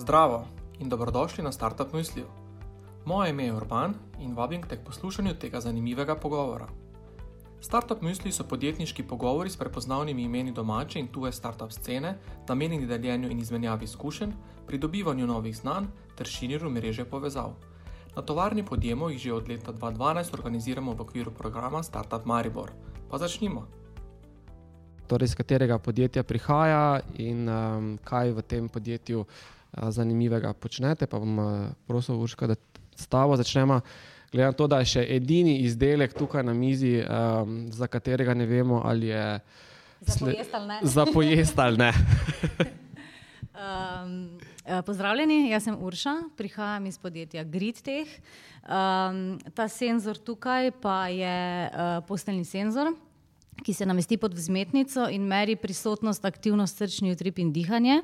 Zdravo in dobrodošli na Startup Mysliju. Moje ime je Urban in vabim te k poslušanju tega zanimivega pogovora. Startup Mysli so podjetniški pogovori s prepoznavnimi imeni domače in tuje startup scene, namenjeni deljenju in izmenjavi izkušenj, pridobivanju novih znanj ter širjenju mreže povezav. Na tovarni podjemo jih že od leta 2012 organiziramo v okviru programa Startup Maribor. Pa začnimo. Torej, iz katerega podjetja prihaja in um, kaj v tem podjetju uh, zanimivega počnete. Pa bom uh, prosil, Urška, da s tabo začnemo. Glede na to, da je še edini izdelek tukaj na mizi, um, za katerega ne vemo, ali je za pojest ali ne. um, pozdravljeni, jaz sem Urša, prihajam iz podjetja GridTech. Um, ta senzor tukaj pa je uh, posteljni senzor ki se namesti pod vzmetnico in meri prisotnost, aktivnost, srčni utrip in dihanje.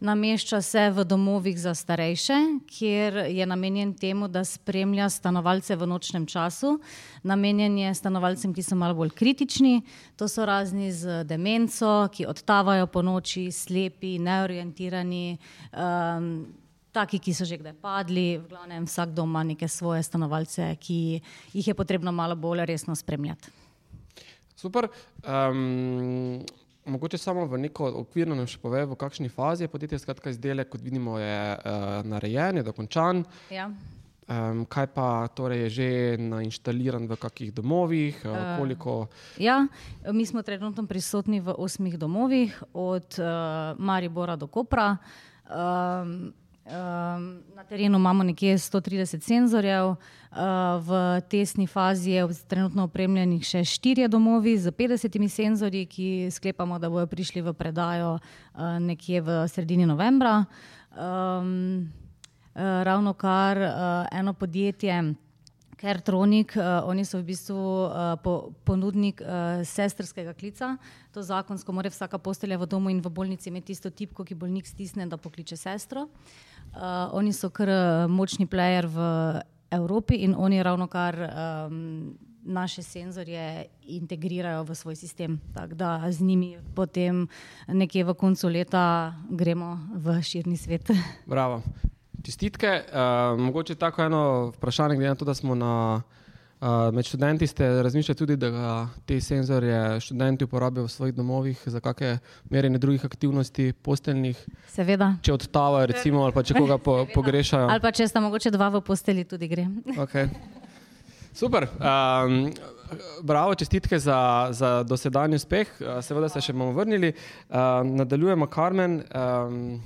Namešča se v domovih za starejše, kjer je namenjen temu, da spremlja stanovalce v nočnem času. Namenjen je stanovalcem, ki so malo bolj kritični, to so razni z demenco, ki odtavajo po noči, slepi, neorientirani. Um, Taki, ki so že kdaj padli, v glavnem vsak doma ima neke svoje stanovalce, ki jih je potrebno malo bolj resno spremljati. Super. Um, mogoče samo v neko okvirno nam še pove, v kakšni fazi je podjetje. Skratka, izdelek, kot vidimo, je uh, narejen, je dokončan. Ja. Um, kaj pa torej je že nainštaliran v kakšnih domovih? Uh, koliko... ja, mi smo trenutno prisotni v osmih domovih, od uh, Maribora do Kopra. Um, Um, na terenu imamo nekje 130 senzorjev, uh, v tesni fazi je trenutno opremljenih še štirje domovi z 50 senzorji, ki sklepamo, da bodo prišli v predajo uh, nekje v sredini novembra. Um, uh, ravno kar uh, eno podjetje. Kertronik, uh, oni so v bistvu uh, po, ponudnik uh, sestrskega klica. To zakonsko mora vsaka postelja v domu in v bolnici imeti isto tipko, ki bolnik stisne, da pokliče sestro. Uh, oni so kar močni player v Evropi in oni ravno kar um, naše senzorje integrirajo v svoj sistem. Tako da z njimi potem nekje v koncu leta gremo v širni svet. Bravo. Čestitke. Uh, mogoče tako eno vprašanje, glede na to, da smo na, uh, med študenti, ste razmišljali tudi, da te senzorje študenti uporabijo v svojih domovih za kakšne merjenje drugih aktivnosti, posteljnih. Seveda. Če odtavajo, recimo, ali pa če koga po, pogrešajo. Ali pa če sta mogoče dva v posteli, tudi gre. Okay. Super. Um, bravo, čestitke za, za dosedanji uspeh. Seveda se še bomo vrnili. Uh, nadaljujemo, Karmen. Um,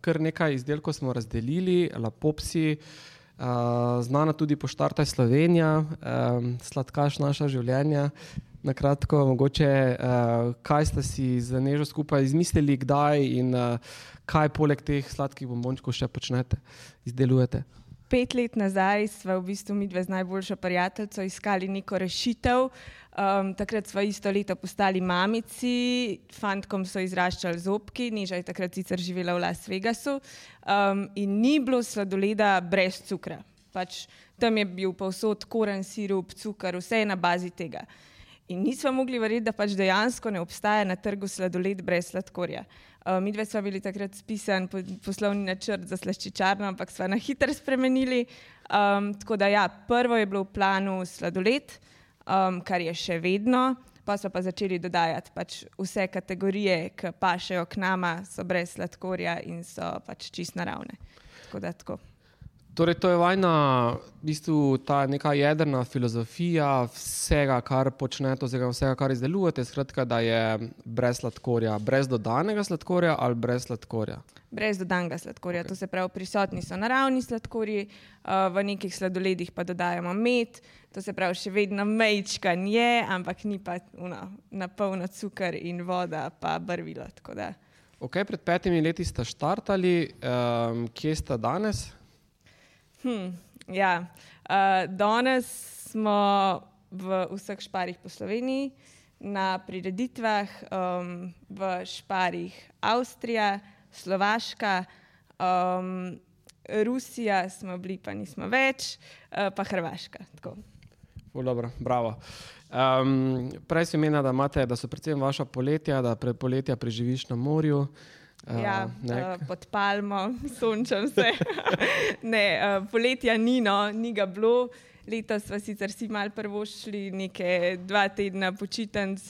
kar nekaj izdelkov smo razdelili, Lapopsi, znana tudi poštarta Slovenija, sladkaš naša življenja. Na kratko, mogoče, kaj ste si za nežo skupaj izmislili, kdaj in kaj poleg teh sladkih bombončkov še počnete, izdelujete? Pet let nazaj smo v bistvu mi dve z najboljšo prijateljico iskali neko rešitev. Um, takrat smo isto leto postali mamici, fantkom so izraščali zobki, niža je takrat sicer živela v Las Vegasu um, in ni bilo sladoleda brez cukra. Pač, tam je bil povsod koren, sirup, cukor, vse je na bazi tega. In nismo mogli verjeti, da pač dejansko ne obstaja na trgu sladoled brez sladkorja. Uh, mi dve smo bili takrat spisan po, poslovni načrt za slaščičarno, ampak smo na hitro spremenili. Um, tako da ja, prvo je bilo v planu sladoled, um, kar je še vedno, pa so pa začeli dodajati pač vse kategorije, ki pašejo k nama, so brez sladkorja in so pač čist naravne. Tako da tako. Torej, to je vajna, v bistvu ta neka jedrna filozofija vsega, kar počnete, oziroma vsega, kar izdelujete, skratka, da je brez sladkorja, brez dodanega sladkorja ali brez sladkorja. Brez dodanega sladkorja, okay. to se pravi, prisotni so naravni sladkorji, uh, v nekih sladoledih pa dodajamo med, to se pravi, še vedno mejčkan je, ampak ni pa uno, na polno cukor in voda, pa barvilo. Okay, pred petimi leti ste štartali, um, kje ste danes? Hm, ja. uh, danes smo v vseh šparih po Sloveniji, na prireditvah um, v šparih Avstrija, Slovaška, um, Rusija, smo bili pa nismo več, uh, pa Hrvaška. Dobro, bravo. Um, prej si menila, da, da so predvsem vaša poletja, da pre poletja preživiš na morju. Uh, ja, uh, pod palmo, sončam se. ne, uh, poletja ni, no, ni ga bilo. Letos smo sicer si mal prvo šli nekaj dva tedna počitnic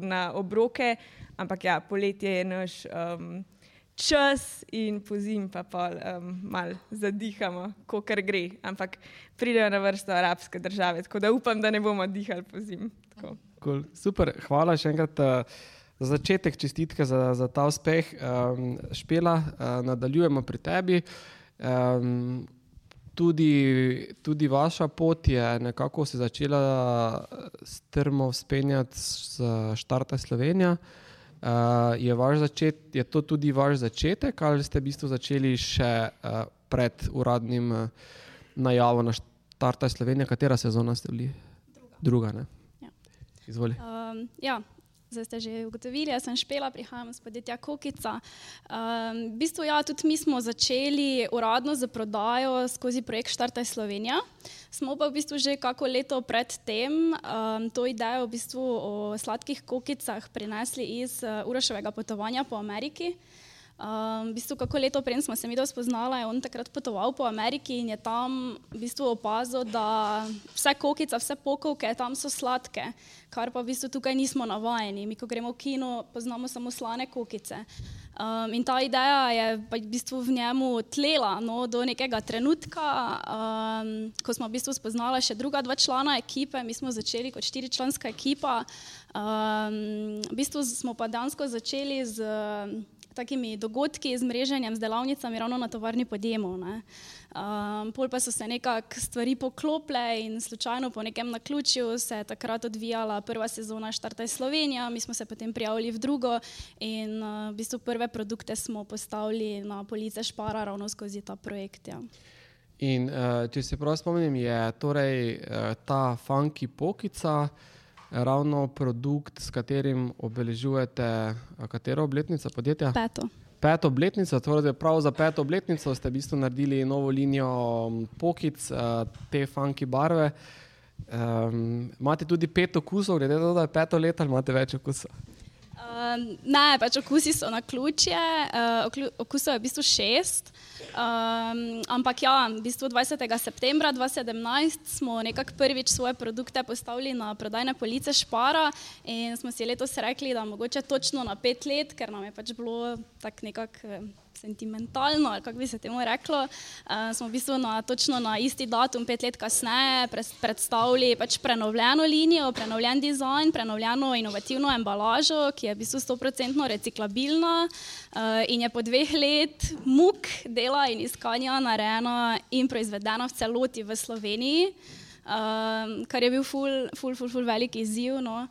na obroke, ampak ja, poletje je naš um, čas in po zim pa pol um, mal zadihamo, ko kar gre. Ampak pridejo na vrsto arabske države, tako da upam, da ne bomo dihali po zim. Cool. Super, hvala še enkrat. Uh, za začetek čestitke za, za ta uspeh. Um, špela, uh, nadaljujemo pri tebi. Um, tudi, tudi vaša pot je nekako se začela strmo spenjati z Štarta Slovenija. Uh, je, začet, je to tudi vaš začetek, ali ste v bistvu začeli še uh, pred uradnim uh, najavom na Štarta Slovenija, katera sezona ste bili? Druga. Druga ja. Izvolite. Um, ja, zdaj ste že ugotovili, jaz sem špela, prihajam iz podjetja Kokica. Um, v bistvu, ja, tudi mi smo začeli uradno za prodajo skozi projekt Štartaj Slovenija. Smo pa v bistvu že kako leto pred tem um, to idejo v bistvu o sladkih kokicah prinesli iz uh, Uroševega potovanja po Ameriki. Um, v bistvu, kako leto prej smo se mi dobro spoznali, je on takrat potoval po Ameriki in je tam v bistvu opazil, da vse kokice, vse pokovke tam so sladke, kar pa v bistvu tukaj nismo navajeni. Mi, ko gremo v kino, poznamo samo slane kokice. Um, in ta ideja je v bistvu v njemu tlela no, do nekega trenutka, um, ko smo v bistvu spoznali še druga dva člana ekipe, mi smo začeli kot štiričlanska ekipa. Um, v bistvu smo pa dejansko začeli z takimi dogodki, z mreženjem, z delavnicami, ravno na tovarni podjemu. Um, pol pa so se nekako stvari poklopile in slučajno po nekem naključju se je takrat odvijala prva sezona Štartaj Slovenija, mi smo se potem prijavili v drugo in uh, v bistvu prve produkte smo postavili na police Špara ravno skozi ta projekt. Ja. In uh, če se prav spomnim, je torej uh, ta funky pokica ravno produkt, s katerim obeležujete katero obletnico podjetja? Peto. Peto obletnico, torej prav za peto obletnico ste v bistvu naredili novo linijo pokic, te funky barve. Um, imate tudi pet okusov, glede na to, da je peto leto, ali imate več okusov? Uh, ne, pač okusi so na ključje, uh, okusov je v bistvu šest. Um, ampak ja, v bistvu 20. septembra 2017 smo nekako prvič svoje produkte postavili na prodajne police Špara in smo si letos rekli, da mogoče točno na pet let, ker nam je pač bilo tako nekako sentimentalno, ali kako bi se temu reklo. Uh, smo v bistvu na, točno na isti datum, pet let kasneje, predstavili pač prenovljeno linijo, prenovljen dizajn, prenovljeno inovativno embalažo, ki je v bistvu 100% reciklabilna uh, in je po dveh let muk dela in iskanja narejena in proizvedena v celoti v Sloveniji. Um, kar je bil ful, ful, ful, ful velik izziv. No.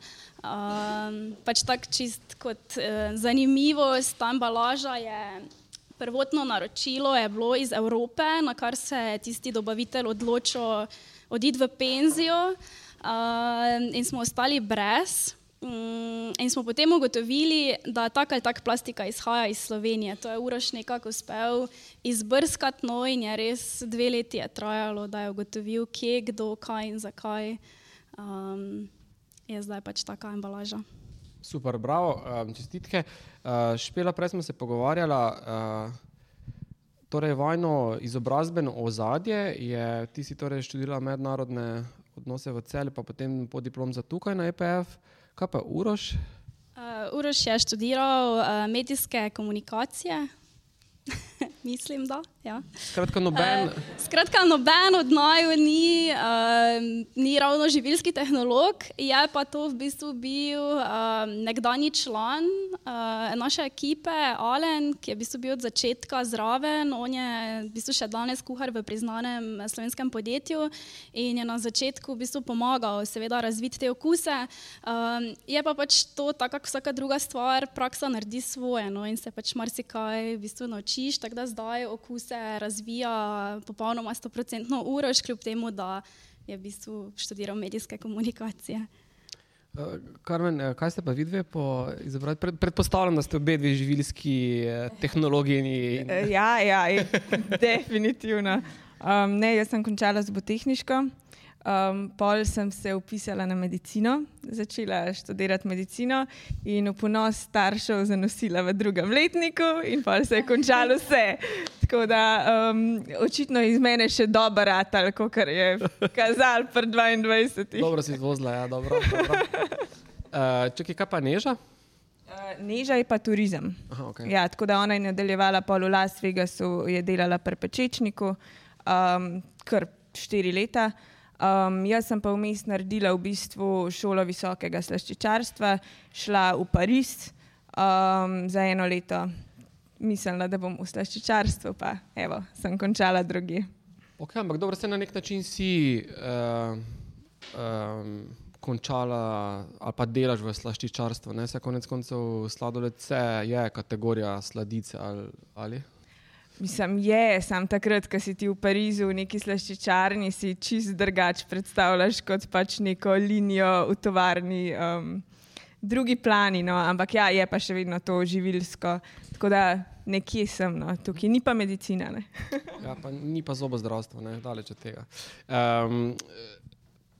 Um, pač tako čist kot uh, zanimivost, ta embalaža je Prvotno naročilo je bilo iz Evrope, na kar se je tisti dobavitelj odločil oditi v penzijo uh, in smo ostali brez. Um, in smo potem ugotovili, da taka ali taka plastika izhaja iz Slovenije. To je Uroš nekako uspel izbrskati, no in je res dve leti je trajalo, da je ugotovil, kje, kdo, kaj in zakaj um, je zdaj pač taka embalaža. Super, bravo, um, čestitke. Uh, špela, prej smo se pogovarjali, uh, torej vojno izobrazbeno ozadje je, ti si torej študirala mednarodne odnose v celi, pa potem po diplom za tukaj na EPF. Kaj pa Uroš? Uh, Uroš je študiral uh, medijske komunikacije Mislim, da. Ja. Skratka, noben. Uh, skratka, noben od naju ni, uh, ni ravno živilski tehnolog, je pa to v bistvu bil uh, nekdani član uh, naše ekipe, Alen, ki je v bistvu bil od začetka zraven. On je v bistvu še danes kuhar v priznanem slovenskem podjetju in je na začetku v bistvu pomagal, seveda, razviti te okuse. Um, je pa pač to, tako kot vsaka druga stvar, praksa naredi svoje no, in se pač marsikaj v bistvu nauči učiš, tako da zdaj okuse razvija popolnoma 100% uroš, kljub temu, da je v bistvu študiral medijske komunikacije. Karmen, eh, kaj ste pa vidve po izobrazbi? Pred, predpostavljam, da ste obe dve živilski eh, tehnologiji. In... Eh, ja, ja, definitivno. Um, ne, jaz sem končala z botehniško. Um, pol sem se upisala na medicino, začela študirati medicino in v ponos staršev zanosila v drugem letniku, in pol se je končalo vse. Tako da um, očitno iz mene še dober atal, kot je kazal pred 22. Dobro si izvozila, ja, dobro. dobro. Uh, Če kaj pa neža? Uh, Neža je pa turizem. Aha, okay. Ja, tako da ona je nadaljevala pol v Las Vegasu, je delala pri Pečečniku, um, kar štiri leta. Um, jaz sem pa vmes naredila v bistvu šolo visokega slaščičarstva, šla v Pariz um, za eno leto. Mislila, da bom v slaščičarstvu, pa evo, sem končala drugi. Okay, ampak dobro, se na nek način si uh, um, končala ali pa delaš v slaščičarstvu. Ne? Se konec koncev sladoled je kategorija sladice ali. ali? Mislim, je, sam takrat, ko si ti v Parizu, v neki slaščičarni, si čist drugač predstavljaš kot pač neko linijo v tovarni. Um, drugi plani, no, ampak ja, je pa še vedno to živilsko. Tako da nekje sem, no, tukaj ni pa medicina. ja, pa ni pa zobozdravstvo, ne, daleč od tega. Um,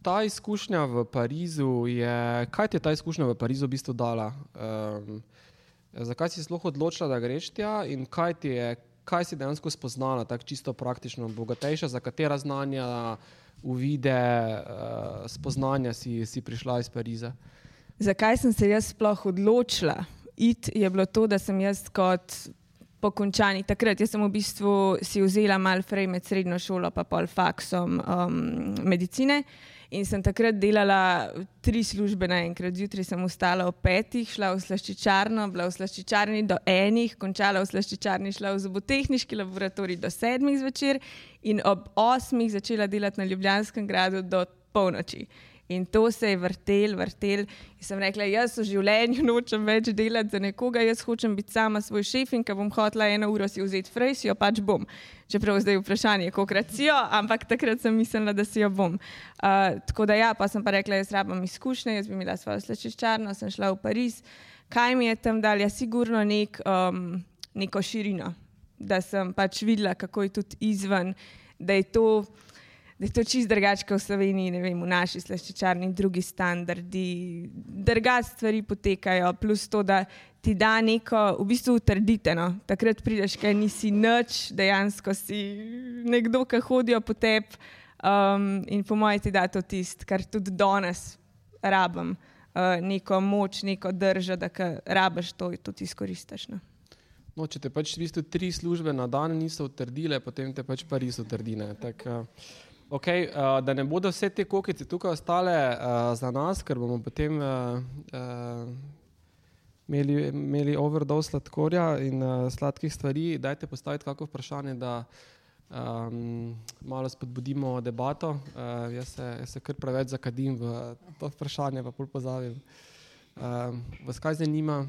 ta izkušnja v Parizu je, kaj ti je ta izkušnja v Parizu v bistvu dala? Um, zakaj si sploh odločila, da greš tja in kaj ti je? Kaj si dejansko spoznala, tako čisto praktično, bogatejša, za katera znanja, uvide, uh, spoznanja si, si prišla iz Pariza? Zakaj sem se jaz sploh odločila? It je bilo to, da sem jaz kot po končani takrat, jaz sem v bistvu si vzela malo frej med srednjo šolo, pa pol faksom um, medicine. In sem takrat delala tri službe naenkrat. Zjutraj sem vstala ob petih, šla v slaščičarno, bila v slaščičarni do enih, končala v slaščičarni, šla v zobotehniški laboratorij do sedmih zvečer in ob osmih začela delati na Ljubljanskem gradu do polnoči. In to se je vrtel, vrtel. In sem rekla, jaz v življenju nočem več delati za nekoga, jaz hočem biti sama svoj šef in ko bom hotela eno uro si vzeti fraj, si jo pač bom. Čeprav zdaj je vprašanje, koliko si jo, ampak takrat sem mislila, da si jo bom. Uh, tako da ja, pa sem pa rekla, jaz rabam izkušnje, jaz bi imela svojo slečiščarno, sem šla v Pariz. Kaj mi je tam dal? Ja, sigurno nek, um, neko širino, da sem pač videla, kako je tudi izven, da je to da je to čist drugače kot v Sloveniji, ne vem, v naši slaščičarni, drugi standardi, drugače stvari potekajo, plus to, da ti da neko, v bistvu utrdite. No? Takrat prideš, kaj nisi nič, dejansko si nekdo, ki hodijo po tebi um, in po mojem ti da to tist, kar tudi danes rabim. Uh, neko moč, neko držo, da rabiš to in tudi izkoristiš. No? No, če te pač v bistvu tri službe na dan niso utrdile, potem te pač pa res utrdine. Tak, uh, Okay, uh, da ne bodo vse te kokice tukaj ostale uh, za nas, ker bomo potem uh, uh, imeli, imeli overdose sladkorja in uh, sladkih stvari. Dajte postaviti kako vprašanje, da um, malo spodbudimo debato. Uh, jaz, se, jaz se kar preveč zakadim v to vprašanje, pa pol pozavim. Uh, vas kaj zanima?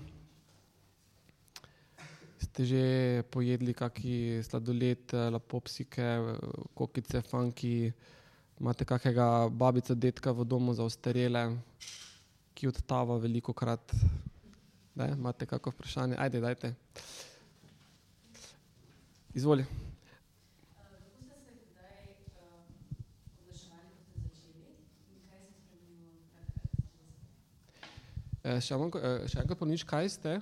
Ste že pojedli kakšen sladoled, eh, lapopsike, kokice, funki, imate kakega babica, detka v domu za ostarele, ki odtava veliko krat. Ne, imate kakšno vprašanje? Ajde, dajte. Izvoli. Eh, še enkrat, ponovim, kaj ste?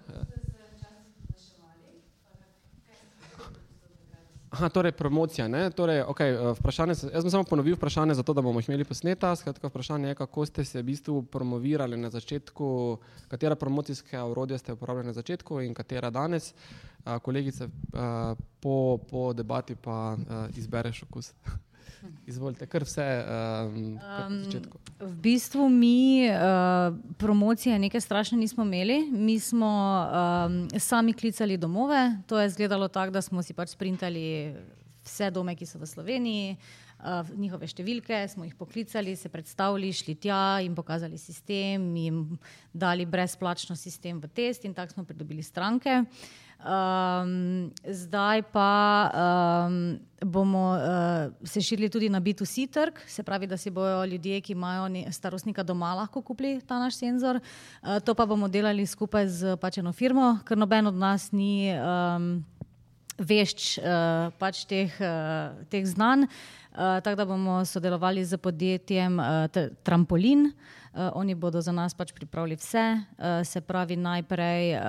Aha, torej promocija. Torej, okay, eh, jaz sem samo ponovil vprašanje, zato da bomo imeli posneta. Skratka, vprašanje je, kako ste se v bistvu promovirali na začetku, katera promocijska urodja ste uporabljali na začetku in katera danes. Uh, kolegice, uh, po, po debati pa izbereš okus. Izvolite, kar vse um, na začetku. Um, v bistvu mi uh, promocije nekaj strašne nismo imeli. Mi smo um, sami klicali domove. To je izgledalo tako, da smo si pač sprintali vse dome, ki so v Sloveniji. Uh, njihove številke smo jih poklicali, se predstavili, šli tja in pokazali sistem, jim dali brezplačno sistem v test, in tako smo pridobili stranke. Uh, Um, zdaj pa um, bomo uh, se širili tudi na B2C trg, se pravi, da si bojo ljudje, ki imajo starostnika doma, lahko kupili ta naš senzor. Uh, to pa bomo delali skupaj z pač eno firmo, ker noben od nas ni. Um, vešč uh, pač teh, uh, teh znanj. Uh, tako da bomo sodelovali z podjetjem uh, Trampolin. Uh, oni bodo za nas pač pripravili vse, uh, se pravi, najprej uh,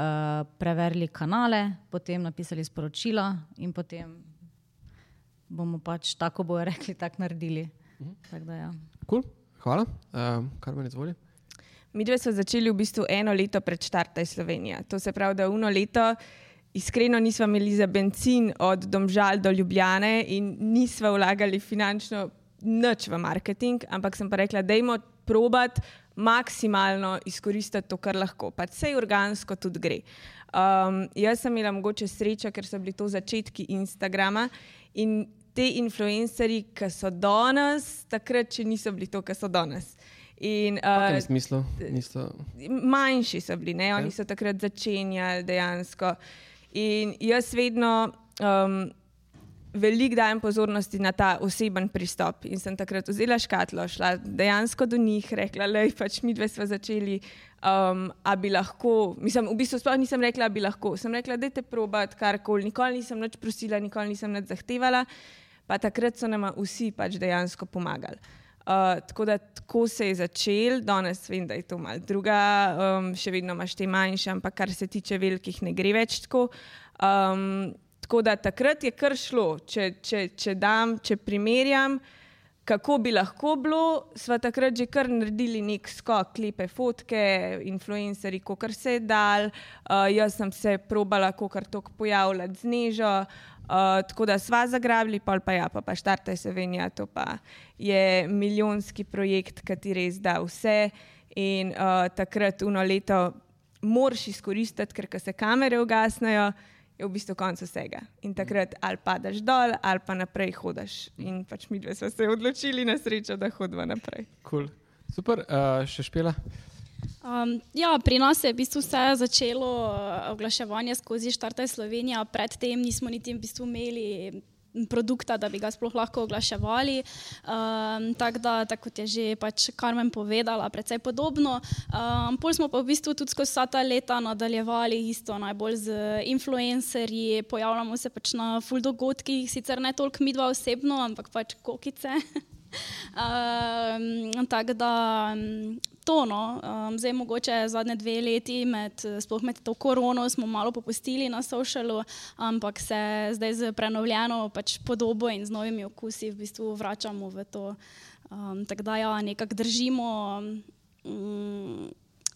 preverili kanale, potem napisali sporočila in potem bomo pač tako bojo rekli, tako naredili. Mhm. Tak da, ja. cool. Hvala, uh, kar me izvoli. Mi dve smo začeli v bistvu eno leto pred štartom Slovenije. To se pravi, da uno leto iskreno nismo imeli za benzin od Domžal do Ljubljane in nismo vlagali finančno nič v marketing, ampak sem pa rekla, da jim probat maksimalno izkoristiti to, kar lahko. Pa vse organsko tudi gre. Um, jaz sem imela mogoče srečo, ker so bili to začetki Instagrama in te influencerji, ki so danes, takrat še niso bili to, kar so danes. In, uh, smislu, manjši so bili, ne? oni so takrat začenjali dejansko. In jaz vedno um, veliko dajem pozornosti na ta oseben pristop. In sem takrat vzela škatlo, šla dejansko do njih, rekla, da pač mi dve smo začeli, um, a bi lahko. Mislim, v bistvu sploh nisem rekla, da bi lahko. Sem rekla, da te probat karkoli. Nikoli nisem nič prosila, nikoli nisem nič zahtevala. Pa takrat so nam vsi pač dejansko pomagali. Uh, tako da tako se je začel, danes vem, da je to malce druga, um, še vedno imaš te manjše, ampak kar se tiče velikih, ne gre več tako. Um, tako da takrat je kar šlo, če, če, če, dam, če primerjam, kako bi lahko bilo, smo takrat že kar naredili nek skok, lepe fotke, influencerji, kot se je dal. Uh, jaz sem se probala, kot kar tok pojavljati z nežo. Uh, tako da sva zagrabili, pa pa ja, pa, pa štarte se venja, to pa je milijonski projekt, ki res da vse. In uh, takrat uno leto moraš izkoristiti, ker se kamere ugasnejo, je v bistvu konec vsega. In takrat ali padaš dol, ali pa naprej hodiš. In pač mi dve smo se odločili na srečo, da hodimo naprej. Cool. Super, uh, še špela. Um, ja, pri nas je v bistvu vse začelo uh, oglaševanje skozi Štarte Slovenija, predtem nismo niti v bistvu imeli produkta, da bi ga sploh lahko oglaševali. Um, Tako da, tako kot je že pač Karmen povedala, precej podobno. Um, pol smo pa v bistvu tudi skozi vsa ta leta nadaljevali isto, najbolj z influencerji, pojavljamo se pač na full dogodkih, sicer ne toliko mi dva osebno, ampak pač kokice. um, Tako da to. No. Um, zdaj, mogoče zadnje dve leti, med, sploh med to korono, smo malo popustili na socialu, ampak se zdaj z prenovljeno pač podobo in z novimi okusi v bistvu vračamo v to. Um, tako da, ja, nekako držimo, um,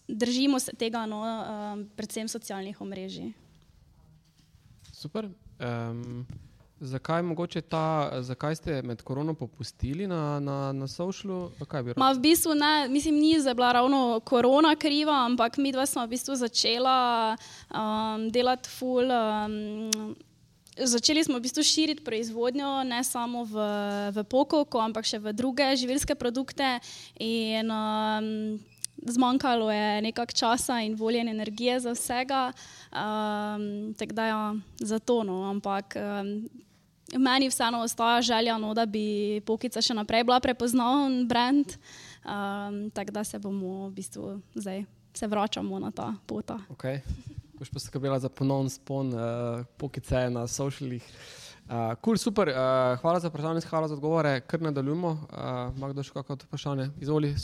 držimo se tega, no, um, predvsem socialnih omrežij. Super. Um, Zakaj, ta, zakaj ste med korono popustili na, na, na socialu? Ma v bistvu ne, mislim, ni bila ravno korona kriva, ampak mi dva smo v bistvu začela um, delati full. Um, Začeli smo v bistvu širiti proizvodnjo ne samo v, v pokoku, ampak še v druge živilske produkte. In, um, zmanjkalo je nekaj časa in volje in energije za vsega, um, tako da ja, za to. No. Ampak um, meni vseeno ostaja želja, no, da bi Pokica še naprej bila prepoznaven brand. Um, tako da se bomo v bistvu zdaj se vračamo na ta pot. Okay. Boš pa skrbela za ponovno spon uh, Pokice na socialih. Uh, cool, super, uh, hvala za vprašanje, hvala za odgovore. Kar nadaljujemo. Uh, Magdo, še kakšno vprašanje? Izvoli.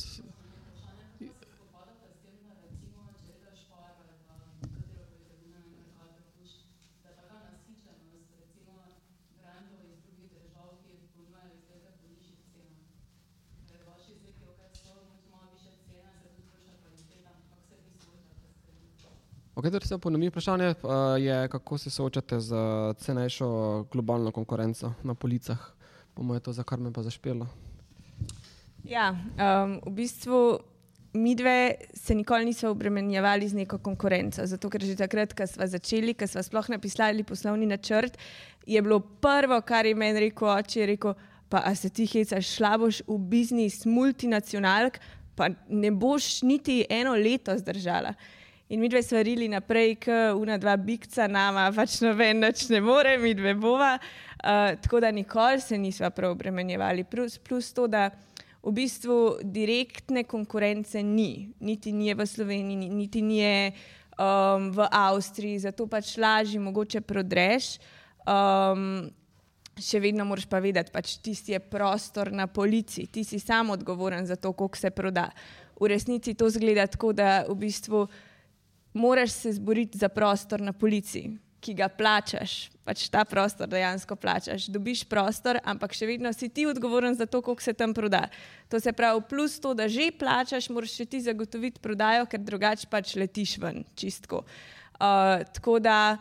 Okay, torej se ponovi vprašanje, uh, je, kako se soočate z cenejšo globalno konkurenco na policah. Bomo je to za kar me pa zašpelo. Ja, um, v bistvu mi dve se nikoli nismo obremenjevali z neko konkurenco. Zato, ker že takrat, ko smo začeli, ko smo sploh napisali poslovni načrt, je bilo prvo, kar je meni rekel oče, je rekel, pa a se ti hecaš, šla boš v biznis multinacionalk, pa ne boš niti eno leto zdržala. In mi dve svarili naprej, kot una dva bikca, nama pač noben več ne more, mi dve bova. Uh, tako da nikoli se nismo prav obremenjevali. Plus, plus to, da v bistvu direktne konkurence ni, niti ni v Sloveniji, niti ni um, v Avstriji, zato pač lažje mogoče prodreš. Um, še vedno moraš pa vedeti, pač tisti je prostor na polici, ti si sam odgovoren za to, koliko se proda. V resnici to zgleda tako, da v bistvu moraš se zboriti za prostor na polici, ki ga plačaš, pač ta prostor dejansko plačaš. Dobiš prostor, ampak še vedno si ti odgovoren za to, koliko se tam proda. To se pravi, plus to, da že plačaš, moraš še ti zagotoviti prodajo, ker drugače pač letiš ven, čistko. Uh, tako da.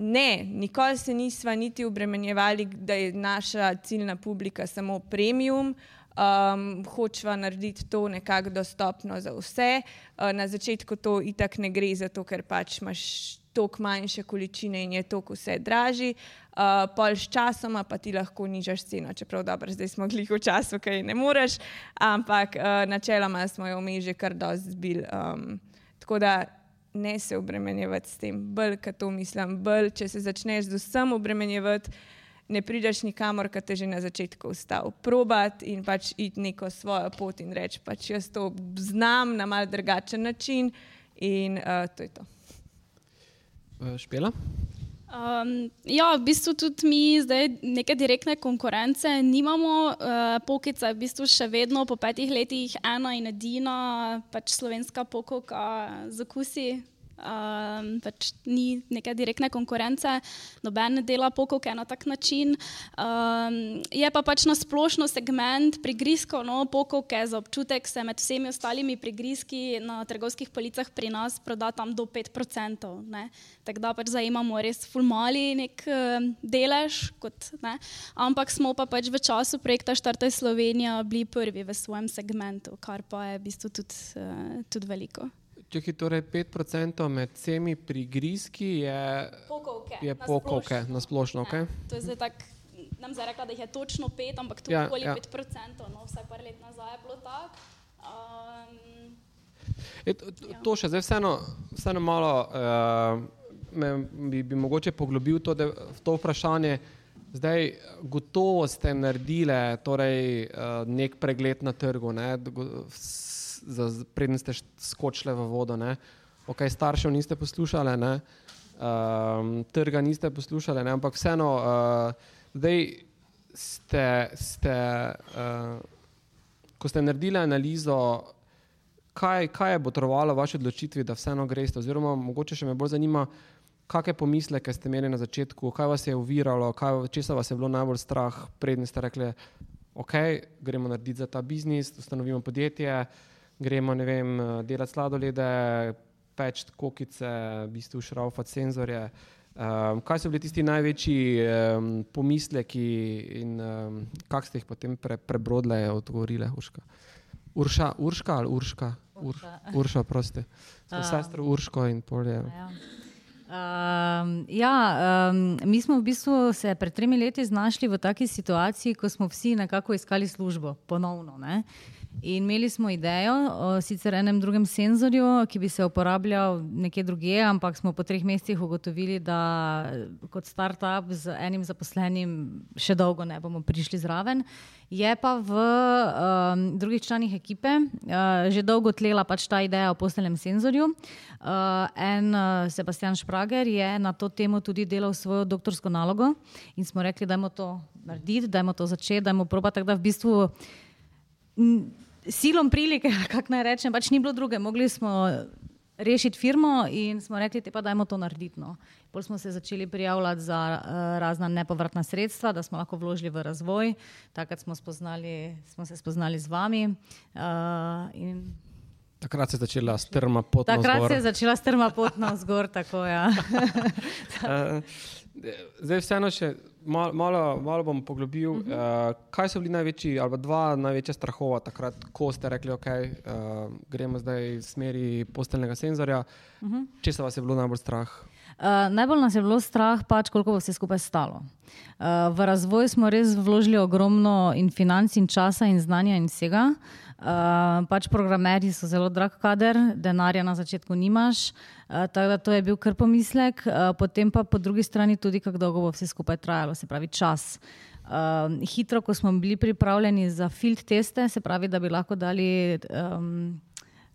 Ne, nikoli se nismo niti obremenjevali, da je naša ciljna publika samo premium. Um, hočemo narediti to nekako dostopno za vse. Uh, na začetku to itak ne gre, zato ker pač imaš toliko manjše količine in je toliko vse dražji. Uh, pol s časoma pa ti lahko nižaš ceno, čeprav dobro, zdaj smo glih v času, kaj ne moreš, ampak uh, načeloma smo jo vmes že kar dosti zbil. Um, tako da ne se obremenjevati s tem, bolj kot to mislim. Bolj, če se začneš z vsem obremenjevati, ne prideš nikamor, kot te že na začetku ustal. Probat in pač iti neko svojo pot in reči, pač jaz to znam na mal drugačen način in uh, to je to. Špela? Um, ja, v bistvu tudi mi zdaj neke direktne konkurence nimamo. Uh, pokica je v bistvu še vedno po petih letih ena in edina pač slovenska pokoka za kusi um, pač ni neke direktne konkurence, noben dela pokovke na tak način. Um, je pa pač na splošno segment prigrizkov, no, pokovke za občutek se med vsemi ostalimi prigrizki na trgovskih policah pri nas proda tam do 5%. Tako da pač zajemamo res fulmali nek uh, delež, kot, ampak smo pa pač v času projekta Štartaj Slovenija bili prvi v svojem segmentu, kar pa je v bistvu tudi, uh, tudi veliko. Če je torej 5% med vsemi prigrizki, je pokovke. Je pokovke, na splošno. Okay? To je zdaj tako, nam zdaj rekla, da jih je točno 5, ampak tu je ja, okoli ja. 5%, no vsaj par let nazaj je bilo tako. Um, je, to, ja. to še zdaj vseeno, vseeno malo uh, me, bi, bi mogoče poglobil to, da, to vprašanje. Zdaj, gotovo ste naredili torej, uh, nek pregled na trgu. Ne? Preden ste skočili v vodo. Ne? Ok, staršev niste poslušali, um, trga niste poslušali, ne? ampak vseeno, uh, zdaj ste, ste uh, ko ste naredili analizo, kaj, kaj je potrovalo vaši odločitvi, da vseeno greste, oziroma mogoče še me bolj zanima, kakšne pomisleke ste imeli na začetku, kaj vas je uviralo, česa vas je bilo najbolj strah, preden ste rekli, ok, gremo narediti za ta biznis, ustanovimo podjetje, uh, gremo vem, delati sladolede, peč kokice, v bistvu šraufati senzorje. Um, kaj so bili tisti največji um, pomisleki in um, kako ste jih potem pre, prebrodile, odgovorile, Urška? Urša, Urška ali Urška? Urša, Urša prosti. Um, sestro Urško in polje. Ja. Um, ja, um, mi smo v bistvu se pred tremi leti znašli v taki situaciji, ko smo vsi nekako iskali službo ponovno. Ne? In imeli smo idejo o sicer enem drugem senzorju, ki bi se uporabljal nekje drugje, ampak smo po treh mesecih ugotovili, da kot startup z enim zaposlenim še dolgo ne bomo prišli zraven. Je pa v um, drugih članih ekipe uh, že dolgo tlela pač ta ideja o postelnem senzorju. Uh, en uh, Sebastian Šprager je na to temo tudi delal svojo doktorsko nalogo in smo rekli, da je to narediti, da je to začeti, da je proba tako, da v bistvu silom prilike, kako naj rečem, pač ni bilo druge. Mogli smo rešiti firmo in smo rekli, te pa dajmo to narediti. No. Pol smo se začeli prijavljati za uh, razna nepovratna sredstva, da smo lahko vložili v razvoj. Takrat smo, spoznali, smo se spoznali z vami. Uh, Takrat se je začela strma pot. Takrat se je začela strma pot na vzgor. Tako, ja. zdaj, vseeno še malo, malo, malo bom poglobil. Uh -huh. uh, kaj so bili največji, ali dva največja strahova takrat, ko ste rekli, da okay, uh, gremo zdaj v smeri posteljnega senzorja? Uh -huh. Če se vas je bilo najbolj strah? Uh, najbolj nas je bilo strah, pač, koliko bo vse skupaj stalo. Uh, v razvoj smo res vložili ogromno in financ, in časa, in znanja, in vsega. Uh, pač programerji so zelo drag kader, denarja na začetku nimaš. Uh, tako da to je bil kar pomislek, uh, potem pa po drugi strani tudi, kako dolgo bo vse skupaj trajalo, se pravi čas. Uh, hitro, ko smo bili pripravljeni za field teste, se pravi, da bi lahko dali um,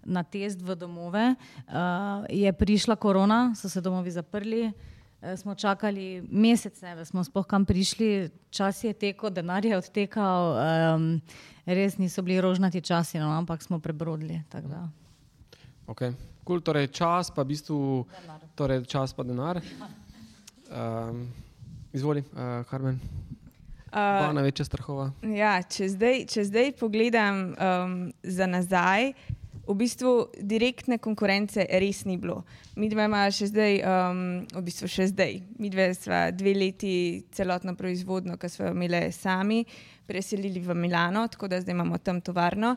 na test v domove, uh, je prišla korona, so se domovi zaprli. eh, smo čakali mesece, da smo sploh kam prišli, čas je tekel, denar je odtekal, um, res niso bili rožnati časi, no, ampak smo prebrodili. Okay. Cool, torej čas pa v bistvu, torej čas pa denar. Um, izvoli, uh, Karmen. Uh, največja strahova. Ja, če, zdaj, če zdaj pogledam um, za nazaj, v bistvu direktne konkurence res ni bilo. Mi dve imamo še zdaj, um, v bistvu še zdaj. Mi dve smo dve leti celotno proizvodno, ki smo jo imeli sami, preselili v Milano, tako da zdaj imamo tam tovarno.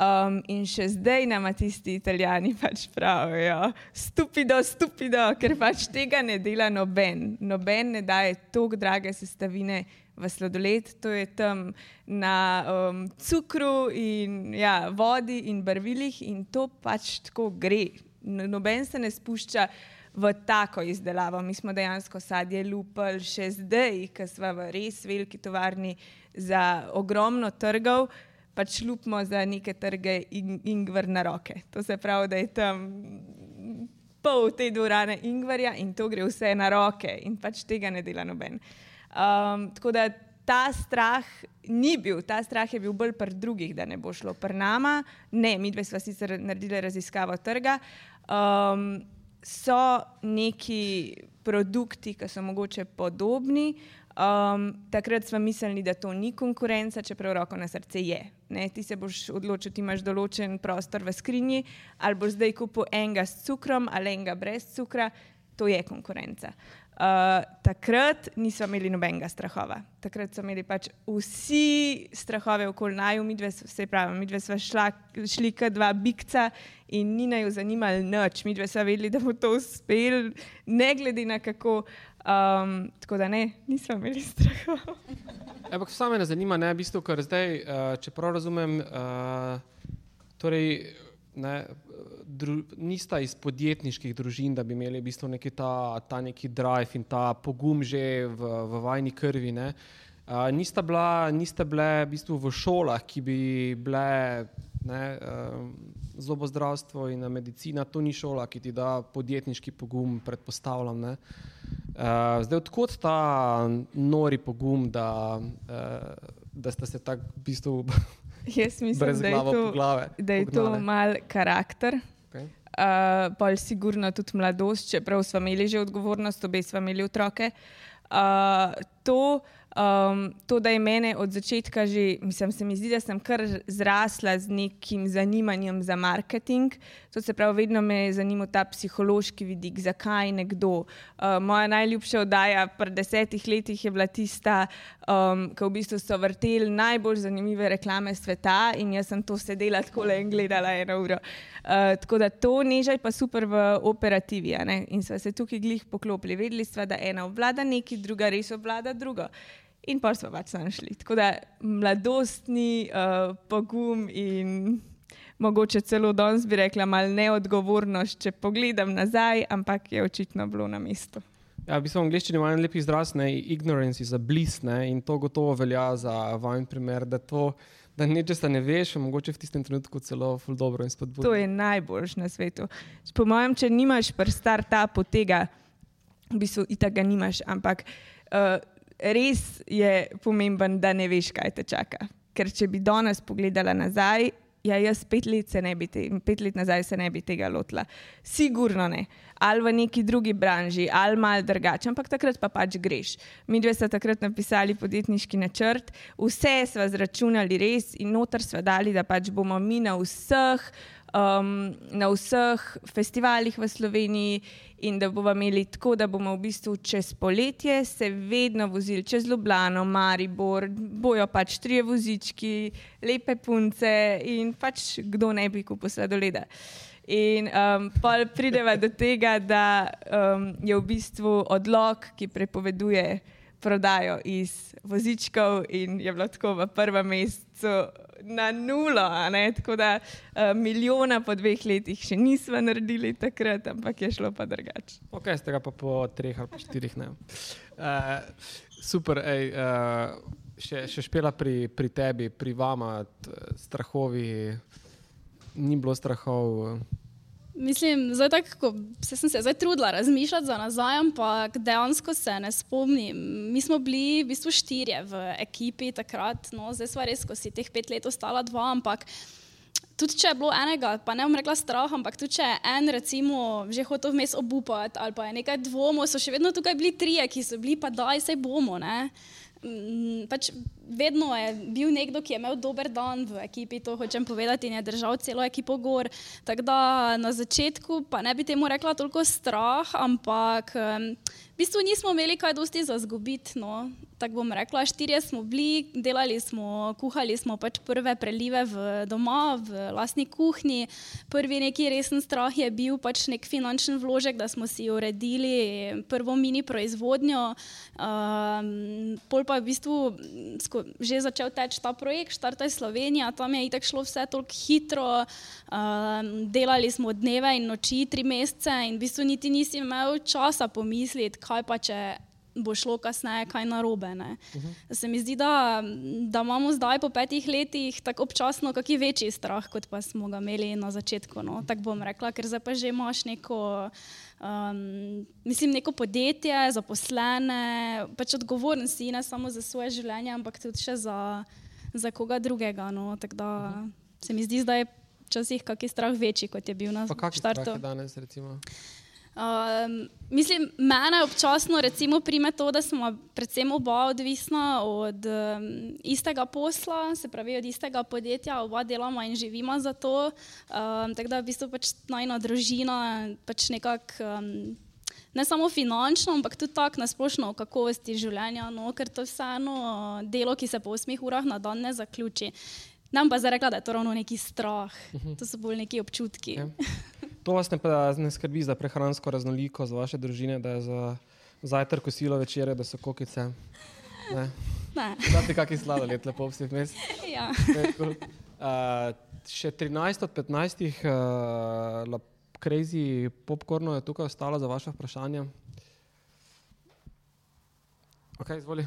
Um, in še zdaj nam tisti italijani pač pravijo, stupido, stupido, ker pač tega ne dela noben. Noben ne daje tako drage sestavine v sladoled, to je tam na um, cukru in ja, vodi in barvilih in to pač tako gre. Noben se ne spušča v tako izdelavo. Mi smo dejansko sadje lupali še zdaj, ker smo v res veliki tovarni za ogromno trgov. Pač lupimo za neke trge in ingver na roke. To se pravi, da je tam pol te dvorane ingverja in to gre vse na roke in pač tega ne dela noben. Uh, Um, tako da ta strah ni bil, ta strah je bil bolj pri drugih, da ne bo šlo pri nama. Ne, mi dve smo sicer naredili raziskavo trga. Um, so neki produkti, ki so mogoče podobni. Um, takrat smo mislili, da to ni konkurenca, čeprav roko na srce je. Ne, ti se boš odločil, ti imaš določen prostor v skrinji, ali boš zdaj kupil enega s cukrom ali enega brez cukra, to je konkurenca. Uh, takrat nismo imeli nobenega strahova. Takrat so imeli pač vsi strahove okoli naju, mi dve, vse pravi, mi dve smo šla, šli kot dva bikca in ni naj jo zanimalo noč. Mi dve smo vedeli, da bo to uspel, ne glede na kako. Um, tako da ne, nismo imeli strahov. Ampak samo me zanima, ne, v bistvu, ker zdaj, uh, če prav razumem, uh, torej, ne, dru, nista iz podjetniških družin, da bi imeli v bistvu neki ta, ta neki drive in ta pogum že v, v vajni krvi. Ne. Uh, nista, bila, nista bile v, bistvu v šolah, ki bi bile ne, uh, zobozdravstvo in medicina, to ni šola, ki ti da podjetniški pogum, predpostavljam. Ne. Uh, zdaj, odkot ta nori pogum, da, uh, da ste se tako v bistvu. Jaz mislim, da je to, da je to mal karakter. Okay. Uh, pol sigurno tudi mladost, čeprav smo imeli že odgovornost, obe smo imeli otroke. Uh, to, Um, to, da je mene od začetka že, mislim, se mi zdi, da sem kar zrasla z nekim zanimanjem za marketing. To se pravi, vedno me je zanimal ta psihološki vidik, zakaj nekdo. Uh, moja najljubša oddaja pred desetih letih je bila tista, um, ki v bistvu so vrteli najbolj zanimive reklame sveta in jaz sem to sedela tako le in gledala eno uro. Uh, tako da to nežaj pa super v operativi. In smo se tukaj glih poklopili. Vedeli smo, da ena obvlada nekaj, druga res obvlada drugo in pa smo pač našli. Tako da mladostni uh, pogum in mogoče celo danes bi rekla malo neodgovornost, če pogledam nazaj, ampak je očitno bilo na mestu. Ja, v bistvu v angliščini ima en lep izraz, ne, ignorance is a bliss, ne, in to gotovo velja za vajen primer, da to, da nečesa ne veš, mogoče v tistem trenutku celo ful dobro in spodbudno. To je najboljš na svetu. Po mojem, če nimaš pr startupu tega, v bistvu itak ga nimaš, ampak uh, res je pomemben, da ne veš, kaj te čaka. Ker če bi danes pogledala nazaj, ja, jaz pet let, bi te, pet let nazaj se ne bi tega lotila. Sigurno ne. Ali v neki drugi branži, ali mal drugače, ampak takrat pa pač greš. Mi dve smo takrat napisali podjetniški načrt, vse smo zračunali res in noter smo dali, da pač bomo mi na vseh um, na vseh festivalih v Sloveniji in da bomo imeli tako, da bomo v bistvu čez poletje se vedno vozili čez Ljubljano, Maribor, bojo pač tri vozički, lepe punce in pač kdo ne bi kupil sladoleda. In um, pa prideva do tega, da um, je v bistvu odlog, ki prepoveduje prodajo iz vozičkov, in je bilo tako v prvem mesecu na nulo. Tako da uh, milijona po dveh letih še nismo naredili takrat, ampak je šlo pa drugače. Ok, ste ga pa po treh ali štirih ne. Uh, super, ej, uh, še, še špela pri, pri tebi, pri vama, strahovi, ni bilo strahov. Mislim, zdaj tako, ko se sem se zdaj trudila razmišljati za nazaj, ampak dejansko se ne spomnim. Mi smo bili v bistvu štirje v ekipi takrat, no, zdaj sva res, ko si teh pet let ostala dva, ampak tudi če je bilo enega, pa ne bom rekla strah, ampak tudi če je en recimo že hotel vmes obupati ali pa je nekaj dvomov, so še vedno tukaj bili trije, ki so bili pa daj, sej bomo, ne. Mm, pač vedno je bil nekdo, ki je imel dober dan v ekipi, to hočem povedati, in je držal celo ekipo gor. Tako da na začetku pa ne bi temu rekla toliko strah, ampak v bistvu nismo imeli kaj dosti za zgubiti. No tako bom rekla, štirje smo bili, delali smo, kuhali smo pač prve prelive v doma, v lastni kuhinji. Prvi neki resen strah je bil pač nek finančen vložek, da smo si uredili prvo mini proizvodnjo. Um, pol pa v bistvu že začel teči ta projekt, Štartaj Slovenija, tam je itak šlo vse toliko hitro. Um, delali smo dneve in noči, tri mesece in v bistvu niti nisi imel časa pomisliti, kaj pa če bo šlo kasneje kaj narobe. Uh -huh. Se mi zdi, da, da imamo zdaj po petih letih tako občasno kakšen večji strah, kot pa smo ga imeli na začetku. No. Tako bom rekla, ker zdaj pa že imaš neko. Um, mislim, neko podjetje, zaposlene, pač odgovoren si ne samo za svoje življenje, ampak tudi za, za koga drugega. No. Tako da uh -huh. se mi zdi, da je včasih kakšen strah večji, kot je bil na začetku. Kaj je danes, recimo? Um, mislim, mene občasno recimo prime to, da smo predvsem oba odvisna od um, istega posla, se pravi od istega podjetja, oba delamo in živimo za to. Um, tako da v bistvu pač najna družina pač nekako. Um, Ne samo finančno, ampak tudi tako nasplošno o kakovosti življenja, no, ker to je vseeno delo, ki se po 8 urah na dan ne zaključi. Nam pa zdaj rekla, da je to ravno neki strah, mhm. to so bolj neki občutki. Ja. To vas ne, ne skrbi za prehransko raznolikost vaše družine, da je za zajtrk, kosilo, večere, da so kokice. Ne. Da ti kakšni sladoled, lepo vsi vmes. Ja. Uh, še 13 od 15 uh, crazy popkornov je tukaj ostalo za vaše vprašanje. Ok, izvoli.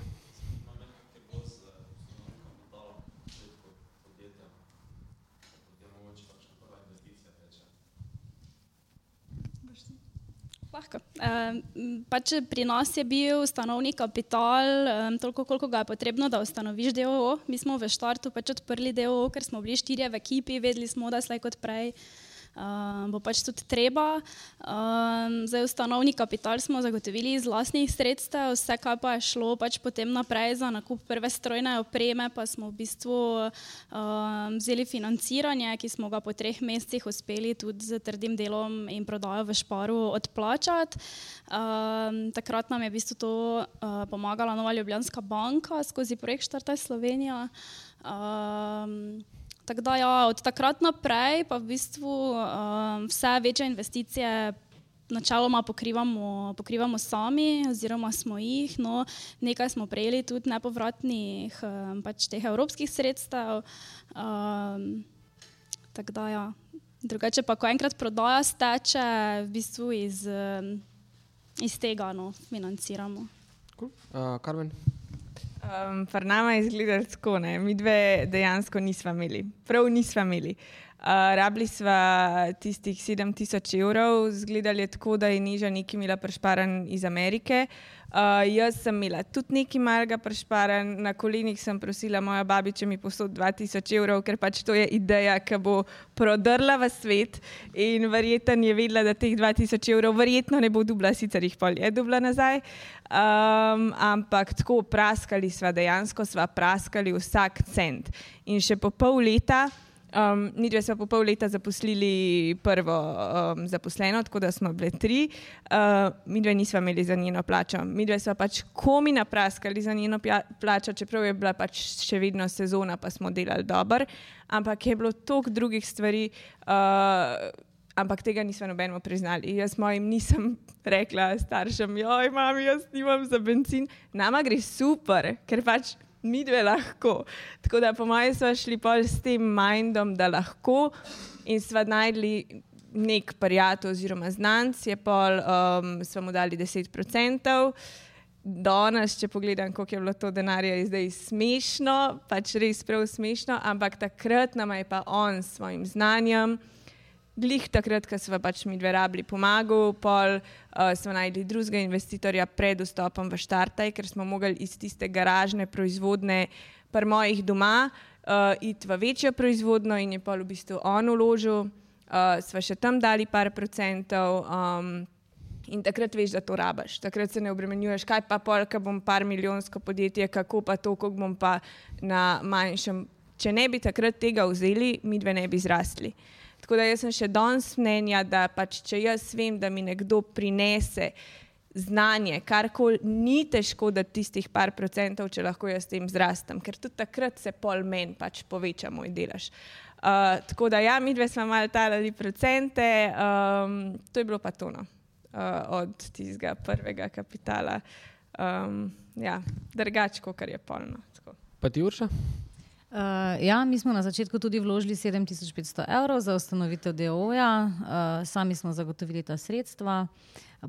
Lahko. Um, pač pri nas je bil ustanovni kapital um, toliko, koliko ga je potrebno, da ustanoviš DOO. Mi smo v štartu pač odprli DOO, ker smo bili štirje v ekipi, vedeli smo, da slej kot prej um, bo pač tudi treba. Um, za ustanovni kapital smo zagotovili iz vlastnih sredstev, vse, kar pa je šlo pač potem naprej za nakup prve strojne opreme, pa smo v bistvu um, vzeli financiranje, ki smo ga po treh mesecih uspeli tudi z trdim delom in prodajo v šparu odplačati. Um, takrat nam je v bistvu to uh, pomagala Nova Ljubljanska banka skozi projekt Štartaj Slovenija. Um, Tako da ja, od takrat naprej pa v bistvu um, vse večje investicije načeloma pokrivamo, pokrivamo sami, oziroma smo jih. No, nekaj smo prejeli tudi nepovratnih um, pač teh evropskih sredstev. Um, tako da ja. Drugače pa, ko enkrat prodaja steče, v bistvu iz, um, iz tega no, financiramo. Cool. Uh, Karmen? Um, Pri nama je izgledalo tako, ne? mi dve dejansko nismo imeli, prav nismo imeli. Uh, rabili smo tistih 7000 evrov, izgledalo je tako, da je niža nekaj imela prešparan iz Amerike. Uh, jaz sem imela tudi nekaj malega prešparan, na kolenih sem prosila moja babiča mi posod 2000 evrov, ker pač to je ideja, ki bo prodrla v svet in verjetno je vedela, da teh 2000 evrov verjetno ne bo dubla, sicer jih pol je dubla nazaj. Um, ampak tako praskali smo, dejansko smo praskali vsak cent. In še po pol leta, um, mi dve smo po pol leta zaposlili prvo um, zaposleno, tako da smo bili tri, uh, mi dve nismo imeli za njeno plačo. Mi dve smo pač komi napraskali za njeno plačo, čeprav je bila pač še vedno sezona, pa smo delali dobro. Ampak je bilo toliko drugih stvari. Uh, ampak tega nismo nobeno priznali. Jaz mojim nisem rekla staršem, joj, mami, jaz nimam za benzin. Nama gre super, ker pač mi dve lahko. Tako da po mojem smo šli pol s tem mindom, da lahko in smo najdli nek prijatelj oziroma znanc, je pol, um, smo mu dali 10%. Danes, če pogledam, koliko je bilo to denarja, je zdaj smešno, pač res prav smešno, ampak takrat nam je pa on s svojim znanjem glih takrat, ko smo pač mi dve rabili pomagal, pol uh, smo najdli drugega investitorja pred vstopom v Štartaj, ker smo mogli iz tiste garažne proizvodne pri mojih doma uh, iti v večjo proizvodno in je pol v bistvu on uložil. Uh, sva še tam dali par procentov. Um, In takrat veš, da to rabaš, takrat se ne obremenjuješ, kaj pa pol, ko bom par milijonsko podjetje, kako pa to, kako bom pa na manjšem. Če ne bi takrat tega vzeli, mi dve ne bi zrasli. Tako da jaz sem še danes mnenja, da pač, če jaz vem, da mi nekdo prinese znanje, kar koli ni težko, da tistih par procentov, če lahko jaz s tem zrastem, ker tudi takrat se pol meni pač poveča moj delež. Uh, tako da ja, mi dve smo malo talali procente, um, to je bilo pa tono uh, od tistega prvega kapitala. Um, ja, drugače, kot je polno. Pa ti urša? Uh, ja, mi smo na začetku tudi vložili 7500 evrov za ustanovitev DOJ-a, uh, sami smo zagotovili ta sredstva.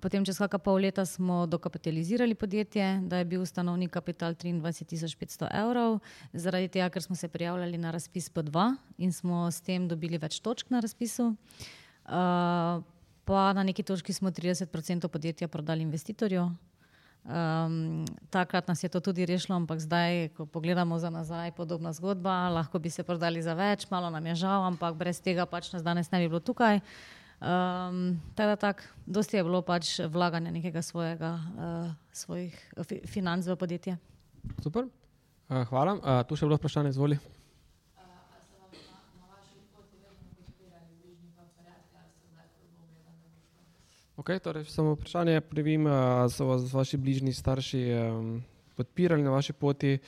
Potem, čez kakšna pol leta, smo dokapitalizirali podjetje, da je bil ustanovni kapital 23500 evrov, zaradi tega, ker smo se prijavljali na razpis P2 in smo s tem dobili več točk na razpisu. Uh, pa na neki točki smo 30% podjetja prodali investitorju, Um, takrat nas je to tudi rešilo, ampak zdaj, ko pogledamo za nazaj, podobna zgodba, lahko bi se prodali za več, malo nam je žal, ampak brez tega pač nas danes ne bi bilo tukaj. Um, tako, tak, dosti je bilo pač vlaganja nekega svojega, uh, svojih fi financ v podjetje. Super, uh, hvala. Uh, tu še bilo vprašanje, izvoli. Okay, torej, samo vprašanje, previm, ali so vas vaši bližnji starši um, podpirali na vaši poti.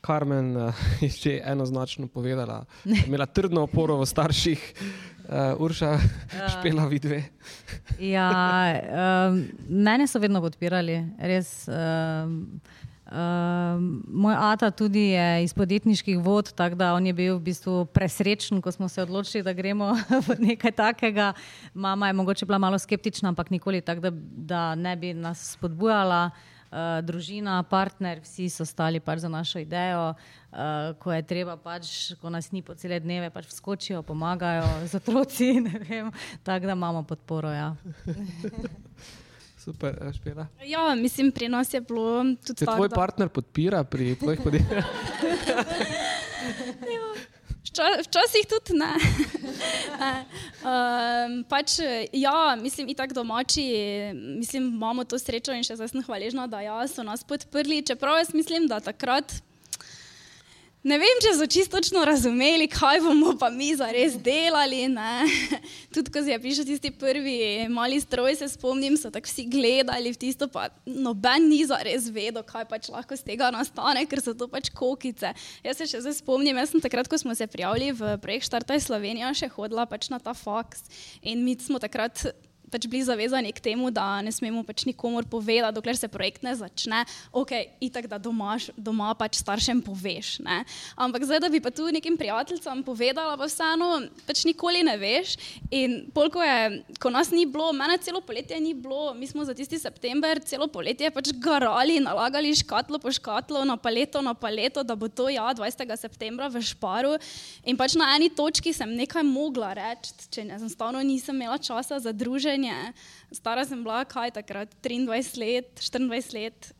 Karmen uh, je že enoznačno povedala, da je imela trdno oporo v starših, uh, Urša, špela vidve. ja, um, mene so vedno podpirali, res. Um, Uh, moj ata tudi je iz podjetniških vod, tako da on je bil v bistvu presrečen, ko smo se odločili, da gremo v nekaj takega. Mama je mogoče bila malo skeptična, ampak nikoli tako, da, da ne bi nas spodbujala. Uh, družina, partner, vsi so stali pač za našo idejo, uh, ko je treba, pač, ko nas ni po cele dneve, pač vskočijo, pomagajo z otroci. Tako da imamo podporo. Ja. Super, eh, špela. Ja, mislim, pri nas je bilo tudi to. Se tvoj partner podpira pri tvojih podjetjih? ja, včasih tudi ne. um, pač, ja, mislim, in tako domači, mislim, imamo to srečo in še zdaj sem hvaležna, da ja, so nas podprli. Čeprav jaz mislim, da takrat. Ne vem, če so čistočno razumeli, kaj bomo pa mi zares delali. Tudi ko si je prišel tisti prvi mali stroj, se spomnim, so tako vsi gledali v tisto, pa noben ni zares vedel, kaj pač lahko z tega nastane, ker so to pač kokice. Jaz se še zdaj spomnim, jaz sem takrat, ko smo se prijavili v projekt Štartaj Slovenija, še hodila pač na ta faks in mi smo takrat pač bili zavezani k temu, da ne smemo pač nikomor povedati, dokler se projekt ne začne. Ok, itak da doma, doma pač staršem poveš. Ne? Ampak zdaj, da bi pa tu nekim prijateljem povedala, pa vseeno pač nikoli ne veš. In polko je, ko nas ni bilo, mene celo poletje ni bilo, mi smo za tisti september celo poletje pač garali, nalagali škatlo po škatlo, na paleto, na paleto, da bo to ja 20. septembra v Šparu. In pač na eni točki sem nekaj mogla reči, če ne, enostavno nisem imela časa za druženje življenje. Stara sem bila, kaj takrat, 23 let, 24 let.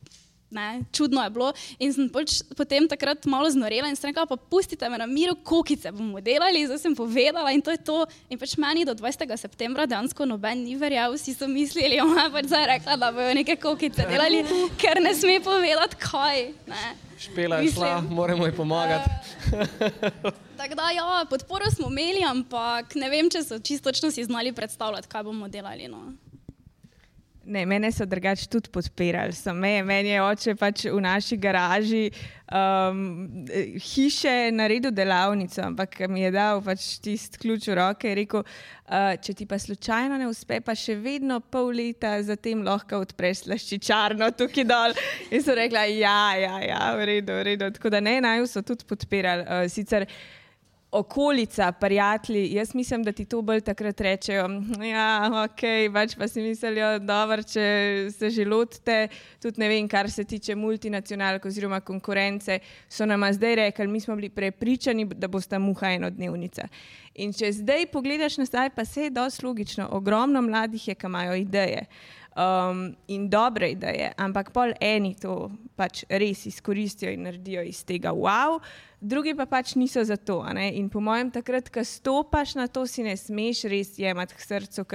Ne, čudno je bilo. In sem poč, potem takrat malo znorela in sem rekla: pa pustite me na miru, kokice bomo delali, zdaj sem povedala in to je to. In pač meni do 20. septembra dejansko noben ni verjel, vsi so mislili, da pač je rekla, da bojo neke kokice delali, ker ne sme povedati, kaj. Ne. Špela je šla, moramo ji pomagati. Uh, tako da, ja, podporo smo imeli, ampak ne vem, če so čisto si znali predstavljati, kaj bomo delali. No. Ne, mene so drugače tudi podpirali. Me, meni je oče pač v naši garaži um, hiše naredil delavnico, ampak mi je dal pač tisti ključ v roke in rekel, uh, če ti pa slučajno ne uspe, pa še vedno pol leta zatem lahko odpreš slaščičarno tukaj dol. In so rekla, ja, ja, ja, v redu, v redu. Tako da ne, naj so tudi podpirali. Uh, sicer, okolica, prijatelji, jaz mislim, da ti to bolj takrat rečejo. Ja, ok, pač pa si mislijo, da če se že lotite, tudi ne vem, kar se tiče multinacionalk oziroma konkurence, so nam zdaj rekli, mi smo bili prepričani, da bo sta muha enodnevnica. In če zdaj pogledaš nazaj, pa se je dosti logično, ogromno mladih je, ki imajo ideje. Um, in dobre ideje, ampak pol eni to pač res izkoristijo in naredijo iz tega wow, drugi pa pač niso za to. In po mojem, takrat, ko stopaš na to, si ne smeš res jemati k srcu.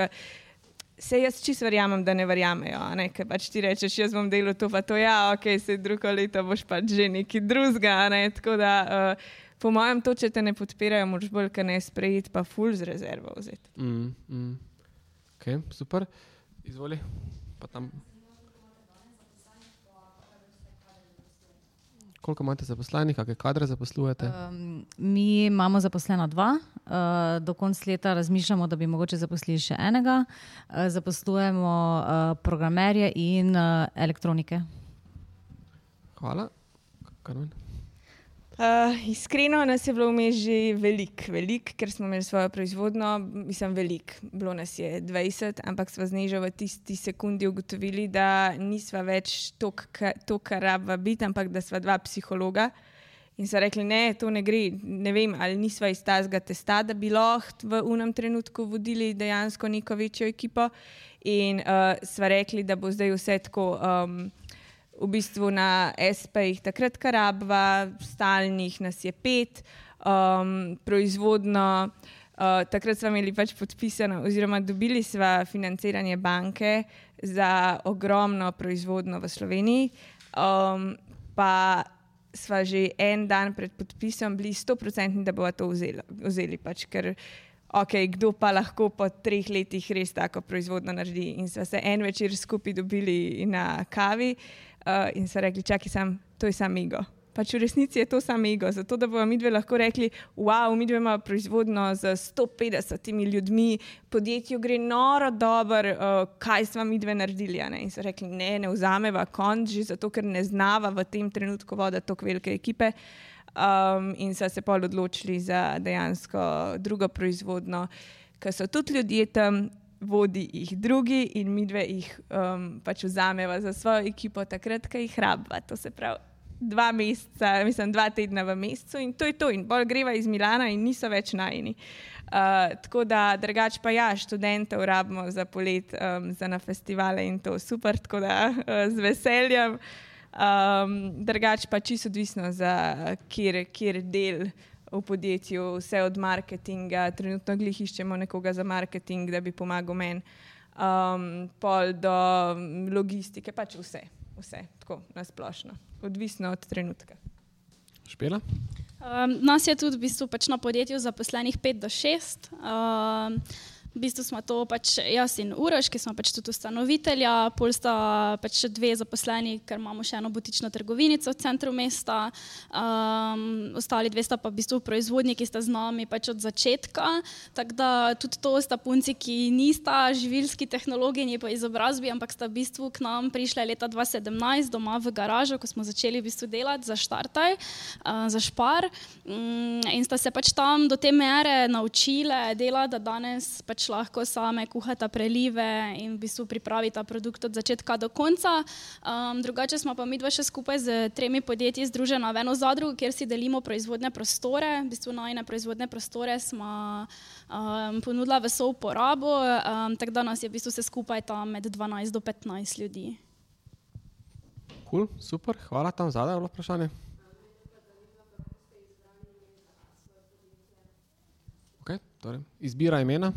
Se jaz čisto verjamem, da ne verjamejo, ker pač ti rečeš, jaz bom delal to, pa to, ja, ok, se drugo leto boš pač že neki drugega. Ne? Tako da, uh, po mojem, to, če te ne podpirajo, moraš bolj, ker ne sprejeti, pa full z rezervo vzeti. Mm, mm. Ok, super, izvoli. Pa tam. Koliko imate zaposlenih, kakšne kadre zaposlujete? Um, mi imamo zaposlena dva, uh, do konca leta razmišljamo, da bi mogoče zaposlili še enega. Uh, zaposlujemo uh, programerje in uh, elektronike. Hvala. Karmen. Uh, iskreno nas je bilo vmes že veliko, velik, ker smo imeli svojo proizvodnjo, mislim, veliko, bilo nas je 20, ampak smo z nežo v tisti sekundi ugotovili, da nisva več to, kar rabva biti, ampak da sva dva psihologa. In so rekli, ne, to ne gre, ne vem, ali nisva iz tazga testa, da bi lahko v unem trenutku vodili dejansko neko večjo ekipo. In uh, sva rekli, da bo zdaj vse tako. Um, v bistvu na SP-jih takrat, kar rabva, stalnih nas je pet, um, proizvodno. Uh, takrat smo imeli pač podpisano, oziroma dobili smo financiranje banke za ogromno proizvodno v Sloveniji. Um, pa smo že en dan pred podpisom bili 100-odstotni, da bomo to vzeli. vzeli pač, ker, okay, kdo pa lahko po treh letih res tako proizvodno naredi. In smo se en večer skupaj dobili na kavi. Uh, uh, in so rekli, čakaj, sam, to je samo ego. Pač v resnici je to samo ego, zato da bomo mi dve lahko rekli, wow, mi dve imamo proizvodno z 150 ljudmi, podjetju gre noro dobro, uh, kaj smo mi dve naredili. Ne? In so rekli, ne, ne vzameva konč, zato ker ne znava v tem trenutku voditi tako velike ekipe. Um, in so se pol odločili za dejansko drugo proizvodno, ker so tudi ljudje tam vodi jih drugi in mi dve jih um, pač vzameva za svojo ekipo, takrat, ko jih rabva. To se pravi, dva meseca, mislim, dva tedna v mesecu in to je to. In bolj greva iz Milana in niso več najni. Uh, tako da, drugač pa ja, študente urabimo za polet, um, za na festivale in to super, tako da uh, z veseljem. Um, drugač pa čisto odvisno, za kjer, kjer del v podjetju, vse od marketinga, trenutno glih iščemo nekoga za marketing, da bi pomagal meni, um, pol do logistike, pač vse, vse tako nasplošno, odvisno od trenutka. Špela? Um, nas je tudi v bistvu pač na podjetju zaposlenih 5 do 6. Um, V bistvu smo to pač jaz in Uroš, ki smo pač tudi ustanovitelja, pol sta pač še dve zaposleni, ker imamo še eno butično trgovinico v centru mesta, um, ostali dve sta pa v bistvu proizvodnji, ki sta z nami pač od začetka. Tako da tudi to sta punci, ki nista živilski tehnologi po izobrazbi, ampak sta v bistvu k nam prišli leta 2017 doma v garažo, ko smo začeli v bistvu delati za štartaj, uh, za špar. Um, in sta se pač tam do te mere naučile delati, da danes pač pač lahko same kuhata prelive in v bistvu pripravita produkt od začetka do konca. Um, drugače smo pa mi dva še skupaj z tremi podjetji združena v eno zadrugo, kjer si delimo proizvodne prostore. V bistvu najne proizvodne prostore smo um, ponudila v souporabo, um, tako da nas je v bistvu vse skupaj tam med 12 do 15 ljudi. Cool, super, hvala tam zadaj, vprašanje. Okay, torej, izbira imena.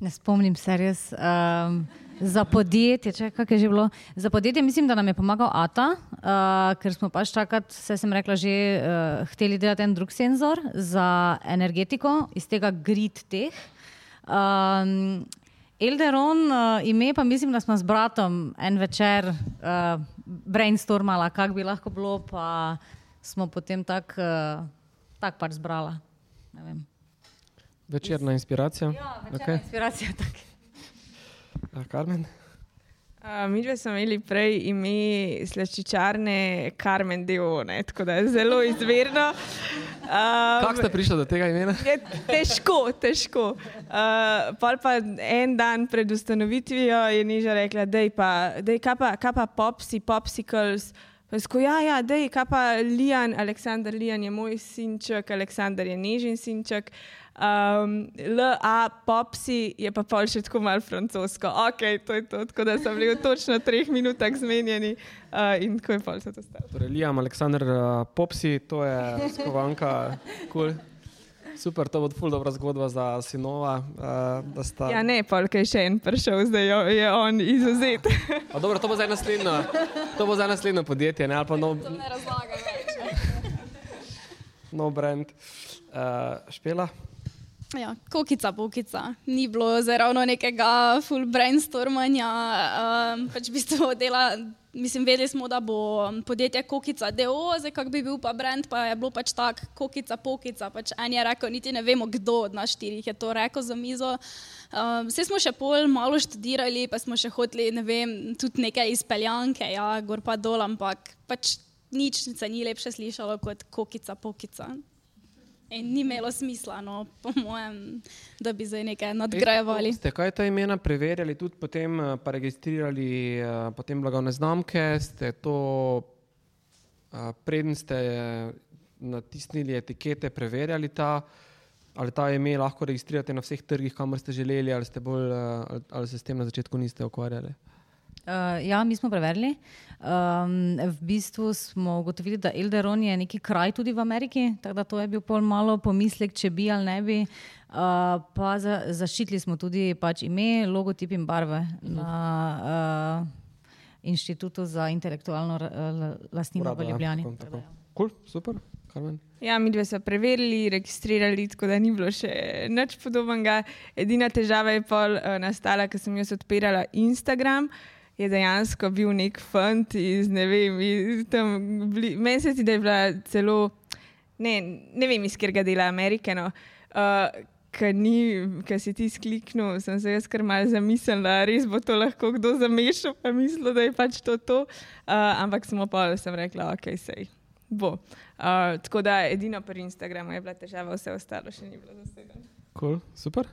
Ne spomnim se res. Um, za podjetje, če kaj je že bilo. Za podjetje mislim, da nam je pomagal ATA, uh, ker smo pač takrat, se sem rekla, že uh, hteli delati en drug senzor za energetiko iz tega grid teh. Um, Elderon, uh, ime pa mislim, da smo s bratom en večer uh, brainstormala, kak bi lahko bilo, pa smo potem tako uh, tak pač zbrala. Ne vem. Večerna inspiracija. Ja, večerna okay. inspiracija. Karmen. Uh, mi dve smo imeli prej ime slačičarne Carmen Deone, tako da je zelo izvirno. Um, Kako ste prišli do tega imena? Je težko, težko. Uh, pol pa en dan pred ustanovitvijo je Niža rekla, da je pa, dej, kaj pa, kaj pa popsi, popsicles. Sko, ja, ja, dej, kaj pa Lijan, Aleksandr Lijan je moj sinček, Aleksandr je Nižin sinček. Um, L.A. popsi je pa pol še tako malo francosko. Ok, to je to, tako da so bili v točno treh minutah zmenjeni uh, in tako je pol se to stalo. Torej, Liam, Aleksandr uh, Popsi, to je skovanka, cool. Super, to bo ful dobra zgodba za sinova. Uh, sta... Ja, ne, pol, kaj še en prišel, zdaj jo- je on izuzet. A, dobro, to bo zdaj naslednjo, to bo zdaj naslednjo podjetje, ne, ali pa nov, To ne razlagam več. nov brand. Uh, špela? Ja, kokica, pokica. Ni bilo ravno nekega full brainstormanja. Um, pač v bistvu dela, mislim, vedeli smo, da bo podjetje Kokica DO, zdaj kak bi bil pa brand, pa je bilo pač tak, Kokica, pokica. Pač en je rekel, niti ne vemo, kdo od nas štirih je to rekel za mizo. Um, vse smo še pol malo študirali, pa smo še hoteli, ne vem, tudi neke izpeljanke, ja, gor pa dol, ampak pač nič se ni lepše slišalo kot Kokica, pokica. In ni imelo smisla, no, po mojem, da bi zdaj nekaj nadgrajevali. Ste kaj ta imena preverjali, tudi potem eh, pa registrirali uh, potem blagovne znamke? Ste to, uh, preden ste eh, natisnili etikete, preverjali ta, ali ta ime lahko registrirate na vseh trgih, kamor ste želeli, ali, ste bolj, ali, ali se s tem na začetku niste ukvarjali? Uh, ja, mi smo preverili. Um, v bistvu smo ugotovili, da Elderon je neki kraj tudi v Ameriki, tako da to je bil pol malo pomislek, če bi ali ne bi. Uh, pa za, zaščitili smo tudi pač ime, logotip in barve na uh, Inštitutu za intelektualno lastnino v ja, Ljubljani. tako, Tako tako. ja. Cool, super, Karmen. Ja, mi dve smo preverili, registrirali, tako da ni bilo še nič podobnega. Edina težava je pol uh, nastala, ker sem jaz odpirala Instagram. Je dejansko bil nek fant iz, ne vem, iz tam, bli, meni se zdi, da je bila celo, ne, ne vem, iz katerega dela Amerike. No. Uh, Ker si ti skliknil, sem se jaz kar malo zamislila, res bo to lahko kdo zamešal, pa mislil, da je pač to to. Uh, ampak smo pa, sem rekla, ok, sej. Bo. Uh, tako da edino pri Instagramu je bila težava, vse ostalo še ni bilo zasedeno. Cool, super.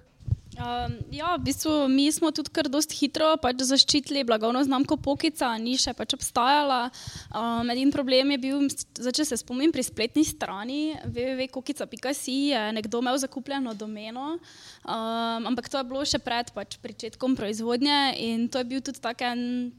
Um, ja, v bistvu mi smo tudi kar dosti hitro pač zaščitili blagovno znamko Pokica, ni še pač obstajala. Um, edin problem je bil, zdaj, če se spomnim, pri spletni strani www.kokica.si je nekdo imel zakupljeno domeno, um, ampak to je bilo še pred pač, pričetkom proizvodnje in to je bil tudi taken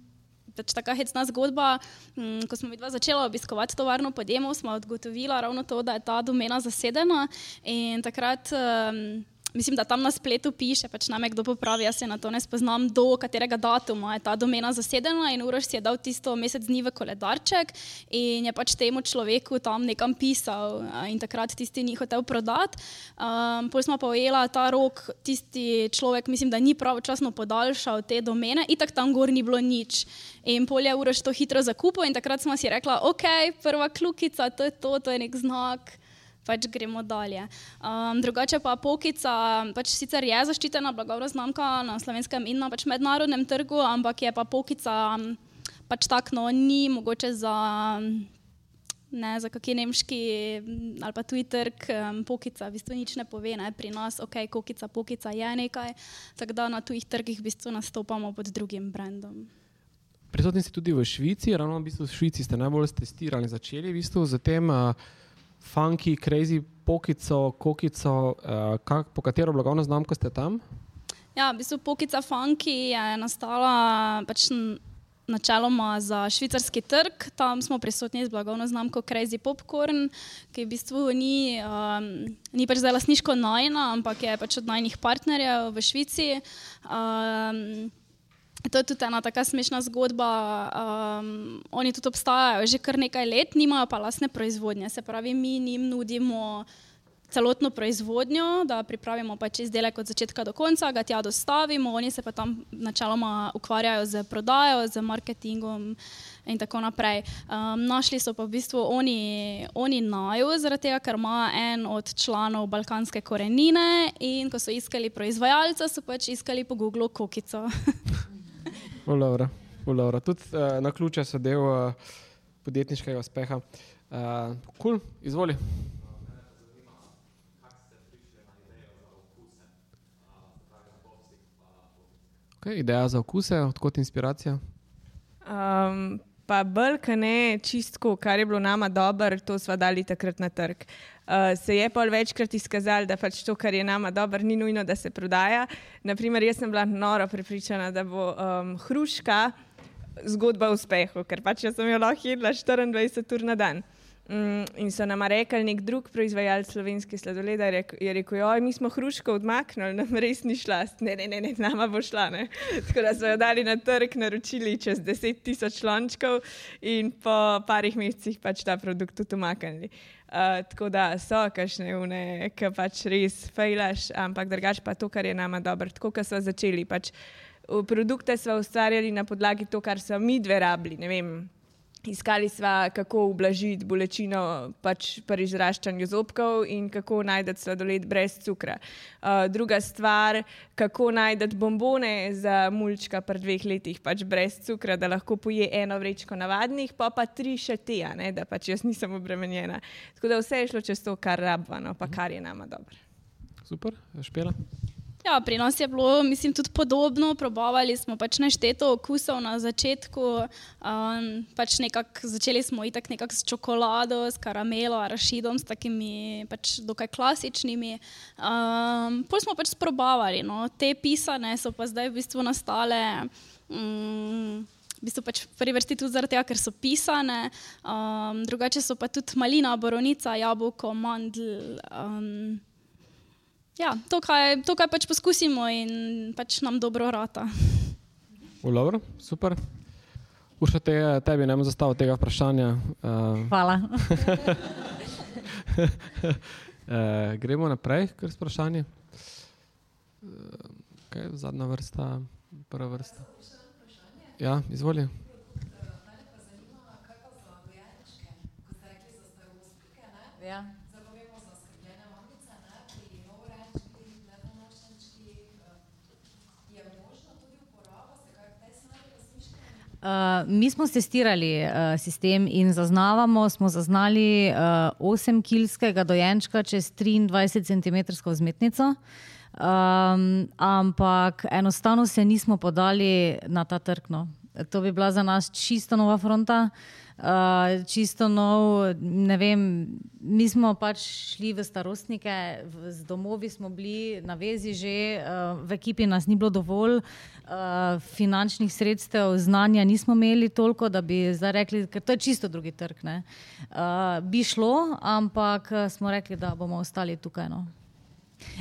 pač taka hecna zgodba. Mm, Ko smo mi dva začela obiskovati tovarno podjemov, smo odgotovila ravno to, da je ta domena zasedena in takrat. Um, Mislim, da tam na spletu piše, pač nam je kdo popravi, jaz se na to ne spoznam, do katerega datuma je ta domena zasedena in Uroš si je dal tisto mesec dni v koledarček in je pač temu človeku tam nekam pisal in takrat tisti ni hotel prodati. Um, Potem smo pa ujela ta rok, tisti človek, mislim, da ni pravočasno podaljšal te domene, itak tam gor ni bilo nič. In polje Uroš to hitro zakupil in takrat smo si rekla, ok, prva klukica, to je to, to je nek znak pač gremo dalje. Um, drugače pa Pokica, pač sicer je zaščitena blagovna znamka na slovenskem in na pač mednarodnem trgu, ampak je pa Pokica um, pač takno, ni mogoče za. Ne, za kakšen nemški ali pa tuji trg, um, pokica, v bistvu nič ne pove, ne, pri nas, ok, kokica, pokica je nekaj, tako da na tujih trgih v bistvu nastopamo pod drugim brandom. Prisotni ste tudi v Švici, ravno v bistvu v Švici ste najbolj testirali, začeli v bistvu z tem uh, funky, crazy pokico, kokico, uh, kak, po katero blagovno znamko ste tam? Ja, v bistvu Pokica Funky je nastala pač načeloma za švicarski trg. Tam smo prisotni z blagovno znamko Crazy Popcorn, ki v bistvu ni, um, ni pač zdaj lasniško najna, ampak je pač od najnih partnerjev v Švici. Um, To je tudi ena tako smešna zgodba. Um, oni tudi obstajajo že kar nekaj let, nimajo pa lastne proizvodnje. Se pravi, mi njim nudimo celotno proizvodnjo, da pripravimo pač izdelek od začetka do konca, ga tja dostavimo, oni se pa tam načeloma ukvarjajo z prodajo, z marketingom in tako naprej. Um, našli so pa v bistvu oni, oni naju, zaradi tega, ker ima en od članov balkanske korenine in ko so iskali proizvajalca, so pač iskali po Googlu kokico. Dobro. Ulovra. Tudi uh, na ključe so del uh, podjetniškega uspeha. Uh, cool. Izvoli. Okay, ideja za okuse, odkot inspiracija? Um, pa bolj, kaj ne čistko, kar je bilo nama dobro, to smo dali takrat na trg. Uh, se je pa večkrat izkazalo, da pač to, kar je nama dobro, ni nujno, da se prodaja. Naprimer, jaz sem bila noro prepričana, da bo um, hruška zgodba o uspehu, ker pač jaz sem jo lahko jedla 24 ur na dan. Mm, in so nam rekli, nek drug proizvajalec slovenske sladoleda je rekel: Oj, mi smo hruško odmaknili, nam res ni šla, ne, ne, ne, ne nama bo šla. Ne. Tako da so jo dali na trg, naročili čez 10 tisoč lončkov in po parih mesecih pač ta produkt tudi umaknili. Uh, tako da so kašne une, ki pač res fejlaš, ampak drugač pa to, kar je nama dobro. Tako, kot so začeli, pač produkte smo ustvarjali na podlagi to, kar so mi dve rabili. Iskali smo, kako ublažiti bolečino pač pri izraščanju zobkov in kako najti sladoled brez cukra. Uh, druga stvar, kako najti bombone za mulčka pri dveh letih, pač brez cukra, da lahko poje eno vrečko navadnih, pa pa tri še te, da pač jaz nisem obremenjena. Tako da vse je šlo čez to, kar rabimo, pa kar je nama dobro. Super, špela. Ja, pri nas je bilo, mislim, tudi podobno. Probavali smo pač nešteto okusov na začetku. Um, pač nekak, začeli smo itak nekako s čokolado, s karamelo, arašidom, s takimi pač dokaj klasičnimi. Um, Pol smo pač sprobavali. No. Te pisane so pa zdaj v bistvu nastale. Um, V bistvu pač v prvi vrsti tudi zaradi tega, ker so pisane, um, drugače so pa tudi malina, boronica, jabolko, mandl. Um, ja, to, kaj, to, kaj pač poskusimo in pač nam dobro rata. Ulovro, super. Uša te, tebi ne bom zastavil tega vprašanja. Uh, Hvala. uh, gremo naprej, ker je vprašanje. Uh, okay, zadnja vrsta, prva vrsta. Ja, izvoli. Ja. Uh, mi smo testirali uh, sistem in zaznavamo, smo zaznali uh, 8-kilskega dojenčka čez 23 cm vzmetnico, um, ampak enostavno se nismo podali na ta trg. To bi bila za nas čisto nova fronta. Uh, čisto nov, ne vem, mi smo pač šli v starostnike, v, z domovi smo bili na vezi že, uh, v ekipi nas ni bilo dovolj, uh, finančnih sredstev, znanja nismo imeli toliko, da bi zdaj rekli, ker to je čisto drugi trg. Uh, bi šlo, ampak smo rekli, da bomo ostali tukaj. No.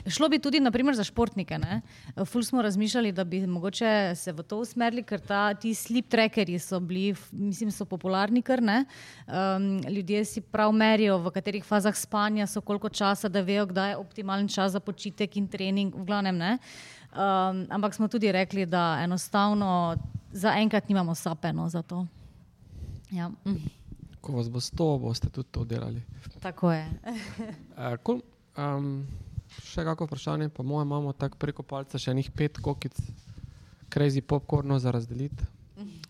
Šlo bi tudi naprimer, za športnike. Ne? Ful smo razmišljali, da bi mogoče se v to usmerili, ker ta, ti sleep trackerji so bili, mislim, so popularni, ker ne. Um, ljudje si prav merijo, v katerih fazah spanja so, koliko časa, da vejo, kdaj je optimalen čas za počitek in trening, v glavnem ne. Um, ampak smo tudi rekli, da enostavno zaenkrat nimamo sapeno za to. Ja. Ko vas bo sto, boste tudi to delali. Tako je. uh, cool. um, še kako vprašanje, pa moja imamo tako preko palca še enih pet kokic, crazy popkorno za razdeliti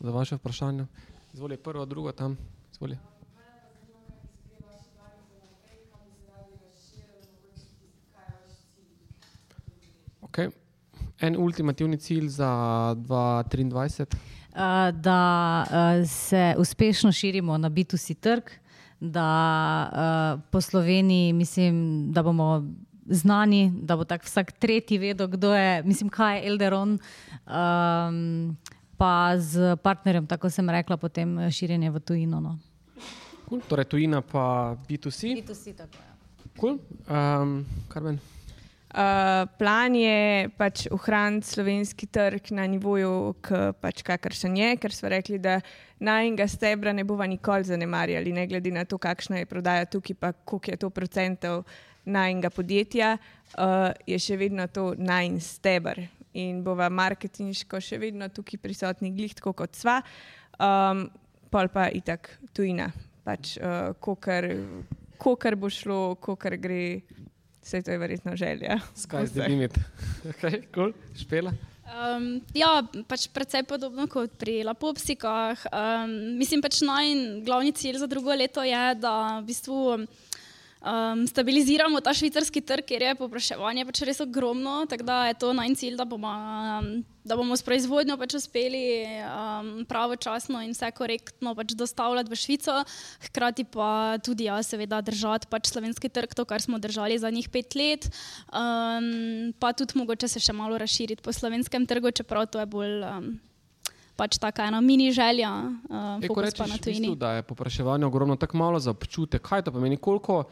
za vaše vprašanje. Izvoli prvo, drugo tam. Izvoli. Okay. En ultimativni cilj za 2023? Uh, da uh, se uspešno širimo na B2C trg, da uh, po Sloveniji, mislim, da bomo znani, da bo tako vsak tretji vedel, kdo je, mislim, kaj je Elderon. Um, pa z partnerjem, tako sem rekla, potem širjenje v tujino. No. Cool. Torej, tujina pa B2C. B2C, tako je. Cool. Um, Karmen. Uh, plan je pač ohraniti slovenski trg na nivoju, pač kakršen je, ker smo rekli, da najmenjega stebra ne bomo nikoli zanemarjali, ne glede na to, kakšna je prodaja tukaj, pa koliko je to procentov najnega podjetja, uh, je še vedno to najn stebr in bova marketinško še vedno tukaj prisotni, glih tako kot sva, um, pol pa itak tujina. Pač, uh, Kokar bo šlo, kokar gre, vse to je verjetno želja. Skaj zdaj limit. Okay, cool. Špela. Um, ja, pač predvsej podobno kot pri Lapopsikah. Um, mislim, pač najglavni cilj za drugo leto je, da v bistvu um, stabiliziramo ta švicarski trg, ker je popraševanje pač res ogromno. Tako da je to najn cilj, da bomo, um, da bomo s proizvodnjo pač uspeli um, pravočasno in vse korektno pač dostavljati v Švico, hkrati pa tudi, ja, seveda, držati pač slovenski trg, to, kar smo držali za njih pet let, um, pa tudi mogoče se še malo razširiti po slovenskem trgu, čeprav to je bolj. Um, pač taka ena mini želja, uh, fokus pa na tujini. Da je popraševanje ogromno, tako malo za občutek. Kaj to pomeni? Koliko,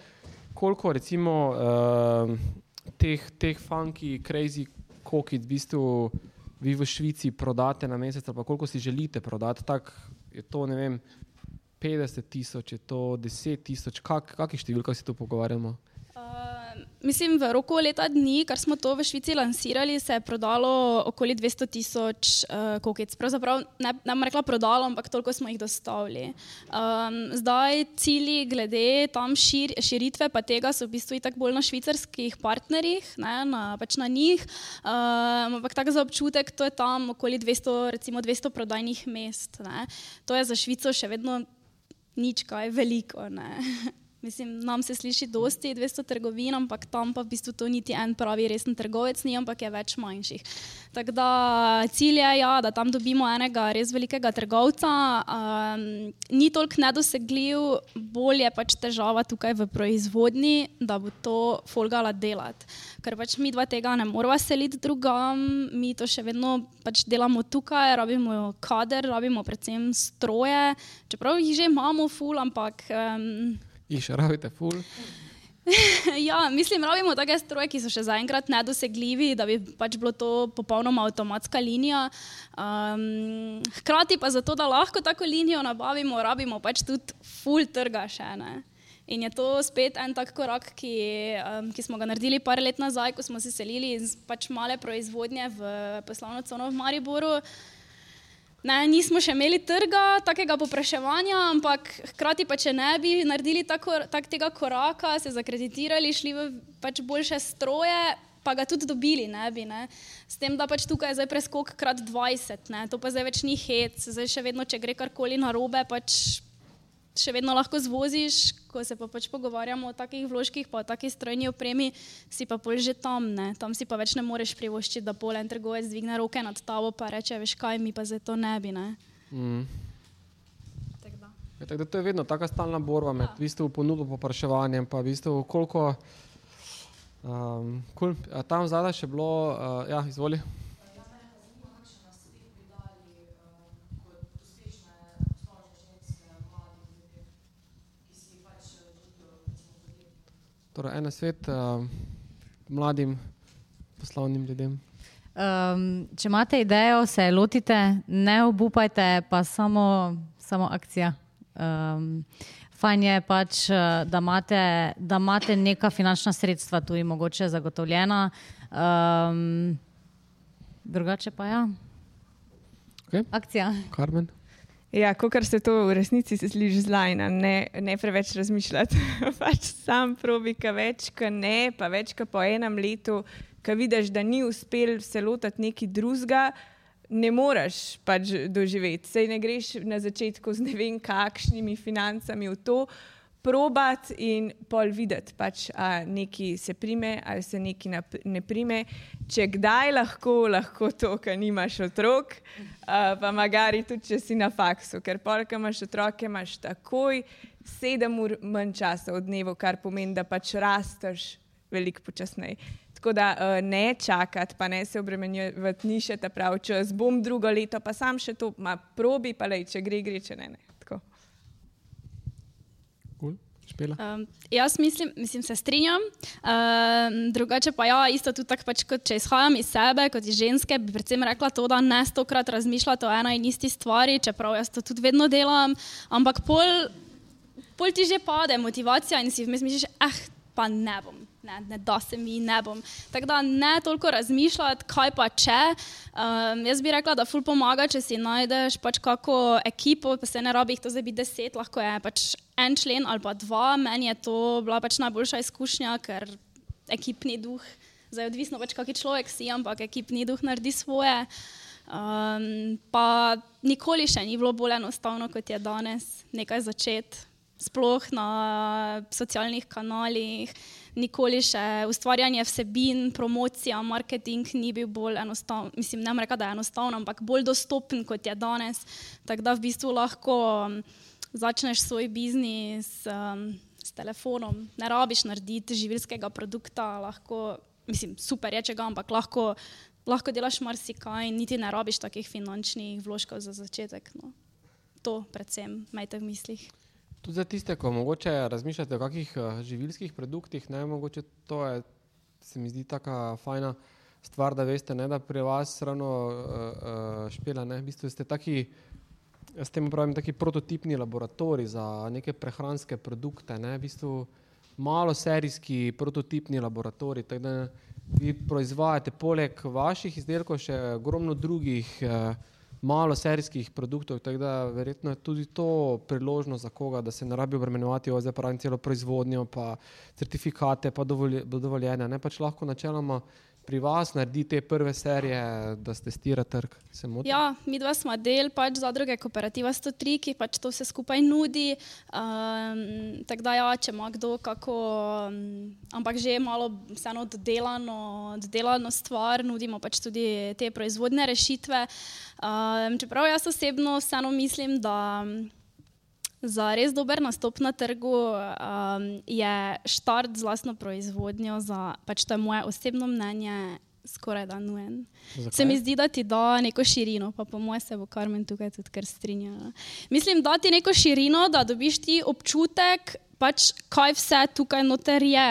koliko recimo uh, teh, teh funky, crazy kokit v bistvu vi v Švici prodate na mesec, pa koliko si želite prodati, tako je to, ne vem, 50 tisoč, je to 10 tisoč, kak, kakih številkah si tu pogovarjamo? Mislim, v roku leta dni, kar smo to v Švici lansirali, se je prodalo okoli 200 tisoč uh, kokic. Pravzaprav ne, ne bom rekla prodalo, ampak toliko smo jih dostavili. Um, zdaj cilji glede tam šir, širitve pa tega so v bistvu tako bolj na švicarskih partnerjih, ne, na, pač na njih. Um, ampak tako za občutek, to je tam okoli 200, recimo 200 prodajnih mest. Ne. To je za Švico še vedno nič kaj veliko. Mislim, nam se sliši dosti 200 trgovin, ampak tam pa v bistvu to niti en pravi resen trgovec ni, ampak je več manjših. Tako da cilj je, ja, da tam dobimo enega res velikega trgovca. Um, ni toliko nedosegljiv, bolj je pač težava tukaj v proizvodnji, da bo to folgala delati. Ker pač mi dva tega ne moramo seliti drugam, mi to še vedno pač delamo tukaj, rabimo kader, rabimo predvsem stroje, čeprav jih že imamo ful, ampak. Um, jih še rabite, ful. ja, mislim, rabimo take stroje, ki so še zaenkrat nedosegljivi, da bi pač bilo to popolnoma avtomatska linija. Um, hkrati pa zato, da lahko tako linijo nabavimo, rabimo pač tudi ful trga še ne. In je to spet en tak korak, ki, um, ki smo ga naredili par let nazaj, ko smo se selili iz pač male proizvodnje v poslovno cono v Mariboru. Ne, nismo še imeli trga, takega popraševanja, ampak hkrati pa, če ne bi naredili tako, tak tega koraka, se zakreditirali, šli v pač boljše stroje, pa ga tudi dobili, ne bi. Ne. S tem, da pač tukaj je zdaj preskok krat 20, ne. to pa zdaj več ni hec, zdaj še vedno, če gre karkoli na robe, pač še vedno lahko zvoziš, ko se pa pač pogovarjamo o takih vložkih, pa o takih strojni opremi, si pa pol že tam, ne? tam si pa več ne moreš privoščiti, da pol en trgovec dvigne roke nad tavo pa reče, veš kaj, mi pa za to ne bi. Ne? Mm. Ja, tako da to je vedno taka stalna borba med ja. ponudbo in popraševanjem. Pa v bistvu, koliko, um, cool. Tam zadaj še bilo, uh, ja, izvoli. Torej, ena svet uh, mladim poslovnim ljudem. Um, če imate idejo, se lotite, ne obupajte, pa samo, samo akcija. Um, fajn je pač, eh, da imate, da imate neka finančna sredstva tu in mogoče zagotovljena. Um, drugače pa ja. Okay. Akcija. Karmen. Ja, kot se to v resnici sliši zlajna, ne, ne preveč razmišljati. pač sam probi, kaj več, kaj ne, pa več kot po enem letu, ki vidiš, da ni uspel se lotiti neki drugega, ne moreš pač doživeti. Sej ne greš na začetku z ne vem kakšnimi financami v to probat in pol videti, pač, ali nekaj se prime ali se nekaj ne prime. Če kdaj lahko, lahko to, kar nimaš otrok, uh, pa magari tudi, če si na faksu, ker pol, ki imaš otroke, imaš takoj sedem ur manj časa v dnevu, kar pomeni, da pač rasteš veliko počasneje. Tako da uh, ne čakati, pa ne se obremenjevati, ni še ta pravi čas, bom drugo leto, pa sam še to, ma probi, pa le, če gre, gre, če ne. ne. Um, jaz mislim, mislim, se strinjam. Um, drugače pa ja, isto tudi tako, pač, kot če izhajam iz sebe, kot iz ženske, bi predvsem rekla to, da ne stokrat razmišljate o eni in isti stvari, čeprav jaz to tudi vedno delam, ampak pol, pol ti že pade motivacija in si vmes misliš, eh, pa ne bom ne, ne da se mi, ne bom. Tako da ne toliko razmišljati, kaj pa če. Um, jaz bi rekla, da ful pomaga, če si najdeš pač kako ekipo, pa se ne rabi jih to zdaj biti deset, lahko je pač en člen ali pa dva. Meni je to bila pač najboljša izkušnja, ker ekipni duh Zdaj odvisno pač, kakšen človek si, ampak ekipni duh naredi svoje. Um, pa nikoli še ni bilo bolj enostavno, kot je danes, nekaj začeti, sploh na socialnih kanalih. Nikoli še ustvarjanje vsebin, promocija, marketing ni bil bolj enostaven. Mislim, ne rečem, da je enostaven, ampak bolj dostopen kot je danes. Tako da v bistvu lahko začneš svoj biznis um, s telefonom, ne rabiš narediti živilskega produkta, lahko, mislim, super je, če ga, ampak lahko, lahko delaš marsikaj in niti ne rabiš takih finančnih vložkov za začetek. No. To predvsem majte v mislih. Tudi za tiste, ki morda razmišljate o kakšnih uh, živilskih produktih, ne, mogoče to je, se mi zdi tako fajna stvar, da veste, ne, da pri vas ravno uh, uh, špela, ne, v bistvu ste taki, s tem pravim, taki prototipni laboratorij za neke prehranske produkte, ne, v bistvu malo serijski prototipni laboratorij, tako da vi proizvajate poleg vaših izdelkov še ogromno drugih uh, malo serijskih produktov, tako da verjetno je tudi to priložnost za koga, da se ne rabi obremenjevati zdaj pravim celo proizvodnjo, pa certifikate, pa dovoljenja. Ne pač lahko načeloma pri vas naredi te prve serije, da testira trg? Ja, mi dva smo del pač zadruge Kooperativa 103, ki pač to vse skupaj nudi. Um, tako da, ja, če ima kdo kako, um, ampak že malo vseeno dodelano, dodelano stvar, nudimo pač tudi te proizvodne rešitve. Um, čeprav jaz osebno vseeno mislim, da. Za res dober nastop na trgu um, je štart z vlastno proizvodnjo, za, pač to je moje osebno mnenje, skoraj da nujen. Zakaj? Se mi zdi, da ti da neko širino, pa po mojem se bo Karmen tukaj tudi kar strinjala. Mislim, da ti neko širino, da dobiš ti občutek, pač, kaj vse tukaj noter je.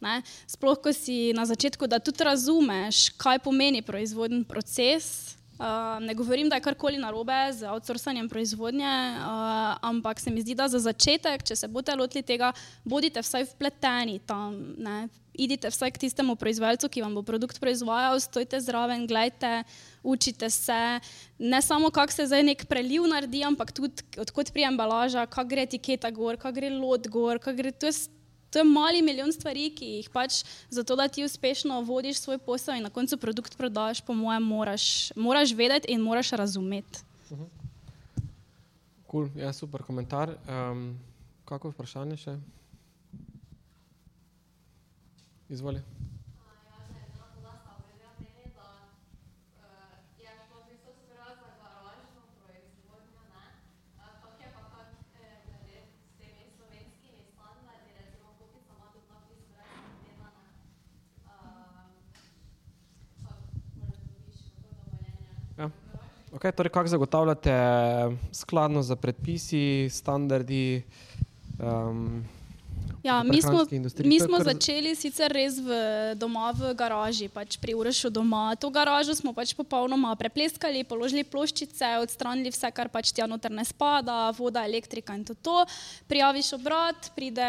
Ne? Sploh, ko si na začetku, da tudi razumeš, kaj pomeni proizvodni proces. Uh, ne govorim, da je karkoli narobe z outsourcanjem proizvodnje, uh, ampak se mi zdi, da za začetek, če se boste lotili tega, bodite vsaj vpleteni tam. Ne? Idite vsaj k tistemu proizvajalcu, ki vam bo produkt proizvajal, stojite zraven, gledajte, učite se. Ne samo, kako se zdaj nek preliv naredi, ampak tudi odkot prije embalaža, kako gre etiketa gor, kako gre lot gor, kako gre. To je To je mali milijon stvari, ki jih pač zato, da ti uspešno vodiš svoj posel in na koncu produkt prodaš, po mojem, moraš, moraš vedeti in moraš razumeti. Uh -huh. cool. Ja, super komentar. Um, kako vprašanje še? Izvoli. Okay, torej, kako zagotavljate skladno za predpisi, standardi? Um, Ja, mi smo, mi smo začeli sicer res v doma v garaži, pač pri Urošu doma. To garažo smo pač popolnoma prepleskali, položili ploščice, odstranili vse, kar pač tja noter ne spada, voda, elektrika in to. to. Prijaviš obrat, pride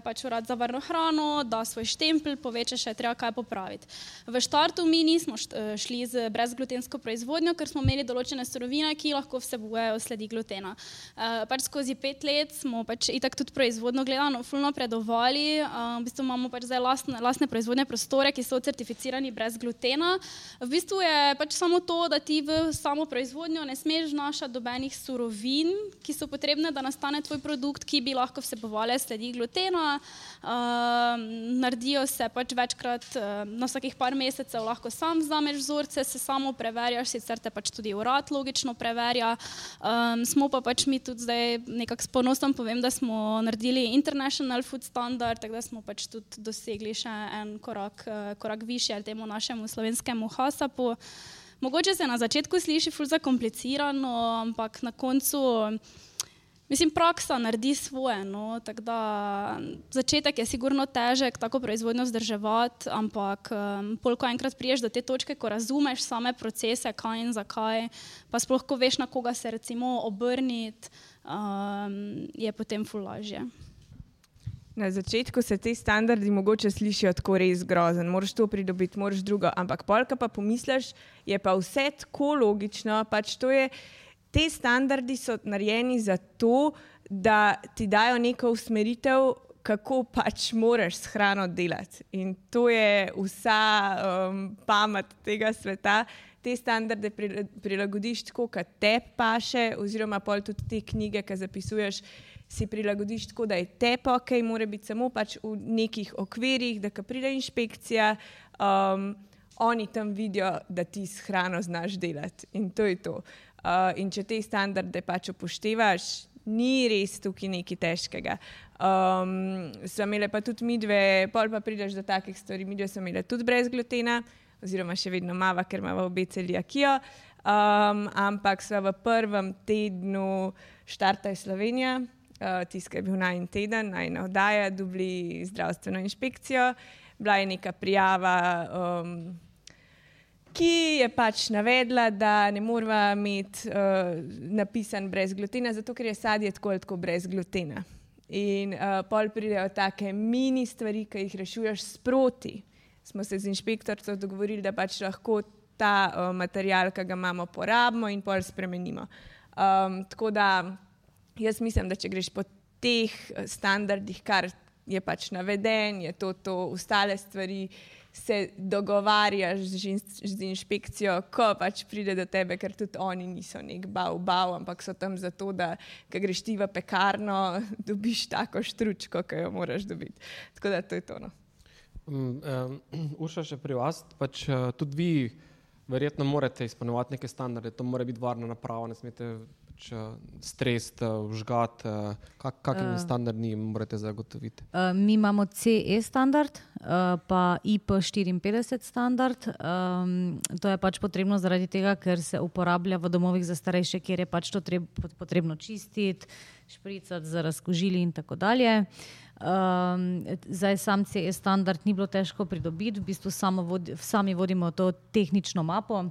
pač urad za varno hrano, da svoj štempel, poveče še treba kaj popraviti. V štartu mi nismo šli z brezglutensko proizvodnjo, ker smo imeli določene surovine, ki lahko vsebujejo sledi glutena. Uh, pač skozi pet let smo pač itak tudi proizvodno gledano, fulno pred napredovali. Uh, v bistvu imamo pač zdaj lastne, lastne proizvodne prostore, ki so certificirani brez glutena. V bistvu je pač samo to, da ti v samo proizvodnjo ne smeš vnašati dobenih surovin, ki so potrebne, da nastane tvoj produkt, ki bi lahko vsebovali sledi glutena. Uh, naredijo se pač večkrat, uh, na vsakih par mesecev lahko sam vzameš vzorce, se samo preverjaš, sicer te pač tudi urad logično preverja. Um, smo pa pač mi tudi zdaj nekako s ponosom povem, da smo naredili International Food food standard, tako da smo pač tudi dosegli še en korak, uh, korak više temu našemu slovenskemu hasapu. Mogoče se na začetku sliši ful zakomplicirano, ampak na koncu, mislim, praksa naredi svoje. No? Da, začetek je sigurno težek, tako proizvodno vzdrževati, ampak um, polko enkrat priješ do te točke, ko razumeš same procese, kaj in zakaj, pa sploh, ko veš, na koga se recimo obrniti, um, je potem ful lažje. Na začetku se ti standardi mogoče slišijo tako res grozen, moraš to pridobiti, moraš drugo, ampak polka pa pomisliš, je pa vse tako logično. Pač je, te standardi so narejeni za to, da ti dajo neko usmeritev, kako pač moraš s hrano delati. In to je vsa um, pamet tega sveta. Te standarde prilagodiš tako, kot te paše, oziroma pol tudi te knjige, ki zapisuješ, si prilagodiš tako, da je te ok, mora biti samo pač v nekih okvirih, da ko pride inšpekcija, um, oni tam vidijo, da ti s hrano znaš delati. In to je to. Uh, in če te standarde pač upoštevaš, ni res tukaj nekaj težkega. Um, so imele pa tudi mi dve, pol pa prideš do takih stvari, mi dve smo imele tudi brez glutena, oziroma še vedno mava, ker ima obe celijakijo. Um, ampak so v prvem tednu štartaj Slovenija, uh, tiskaj bil naj en teden, naj ena oddaja, dobili zdravstveno inšpekcijo, bila je neka prijava. Um, ki je pač navedla, da ne moramo imeti uh, napisan brez glutena, zato ker je sadje tako ali tako brez glutena. In uh, pol pridejo take mini stvari, ki jih rešuješ sproti. Smo se z inšpektorcem dogovorili, da pač lahko ta uh, material, ki ga imamo, porabimo in pol spremenimo. Um, tako da jaz mislim, da če greš po teh standardih, kar je pač naveden, je to, to ostale stvari se dogovarjaš z, z inšpekcijo, ko pač pride do tebe, ker tudi oni niso nek bav, bav, ampak so tam zato, da greš ti v pekarno, dobiš tako štručko, ki jo moraš dobiti. Tako da to je to. No. Um, um, Urša, še pri vas, pač uh, tudi vi verjetno morate izpolnjevati neke standarde, to mora biti varna naprava, ne smete pač, stres, vžgat, kak, kakšni uh, standardi morate zagotoviti? Uh, mi imamo CE standard, uh, pa IP54 standard. Um, to je pač potrebno zaradi tega, ker se uporablja v domovih za starejše, kjer je pač to treb, potrebno čistiti, špricati za razkožili in tako dalje. Um, zdaj, sam CE standard ni bilo težko pridobiti, v bistvu vodi, sami vodimo to tehnično mapo,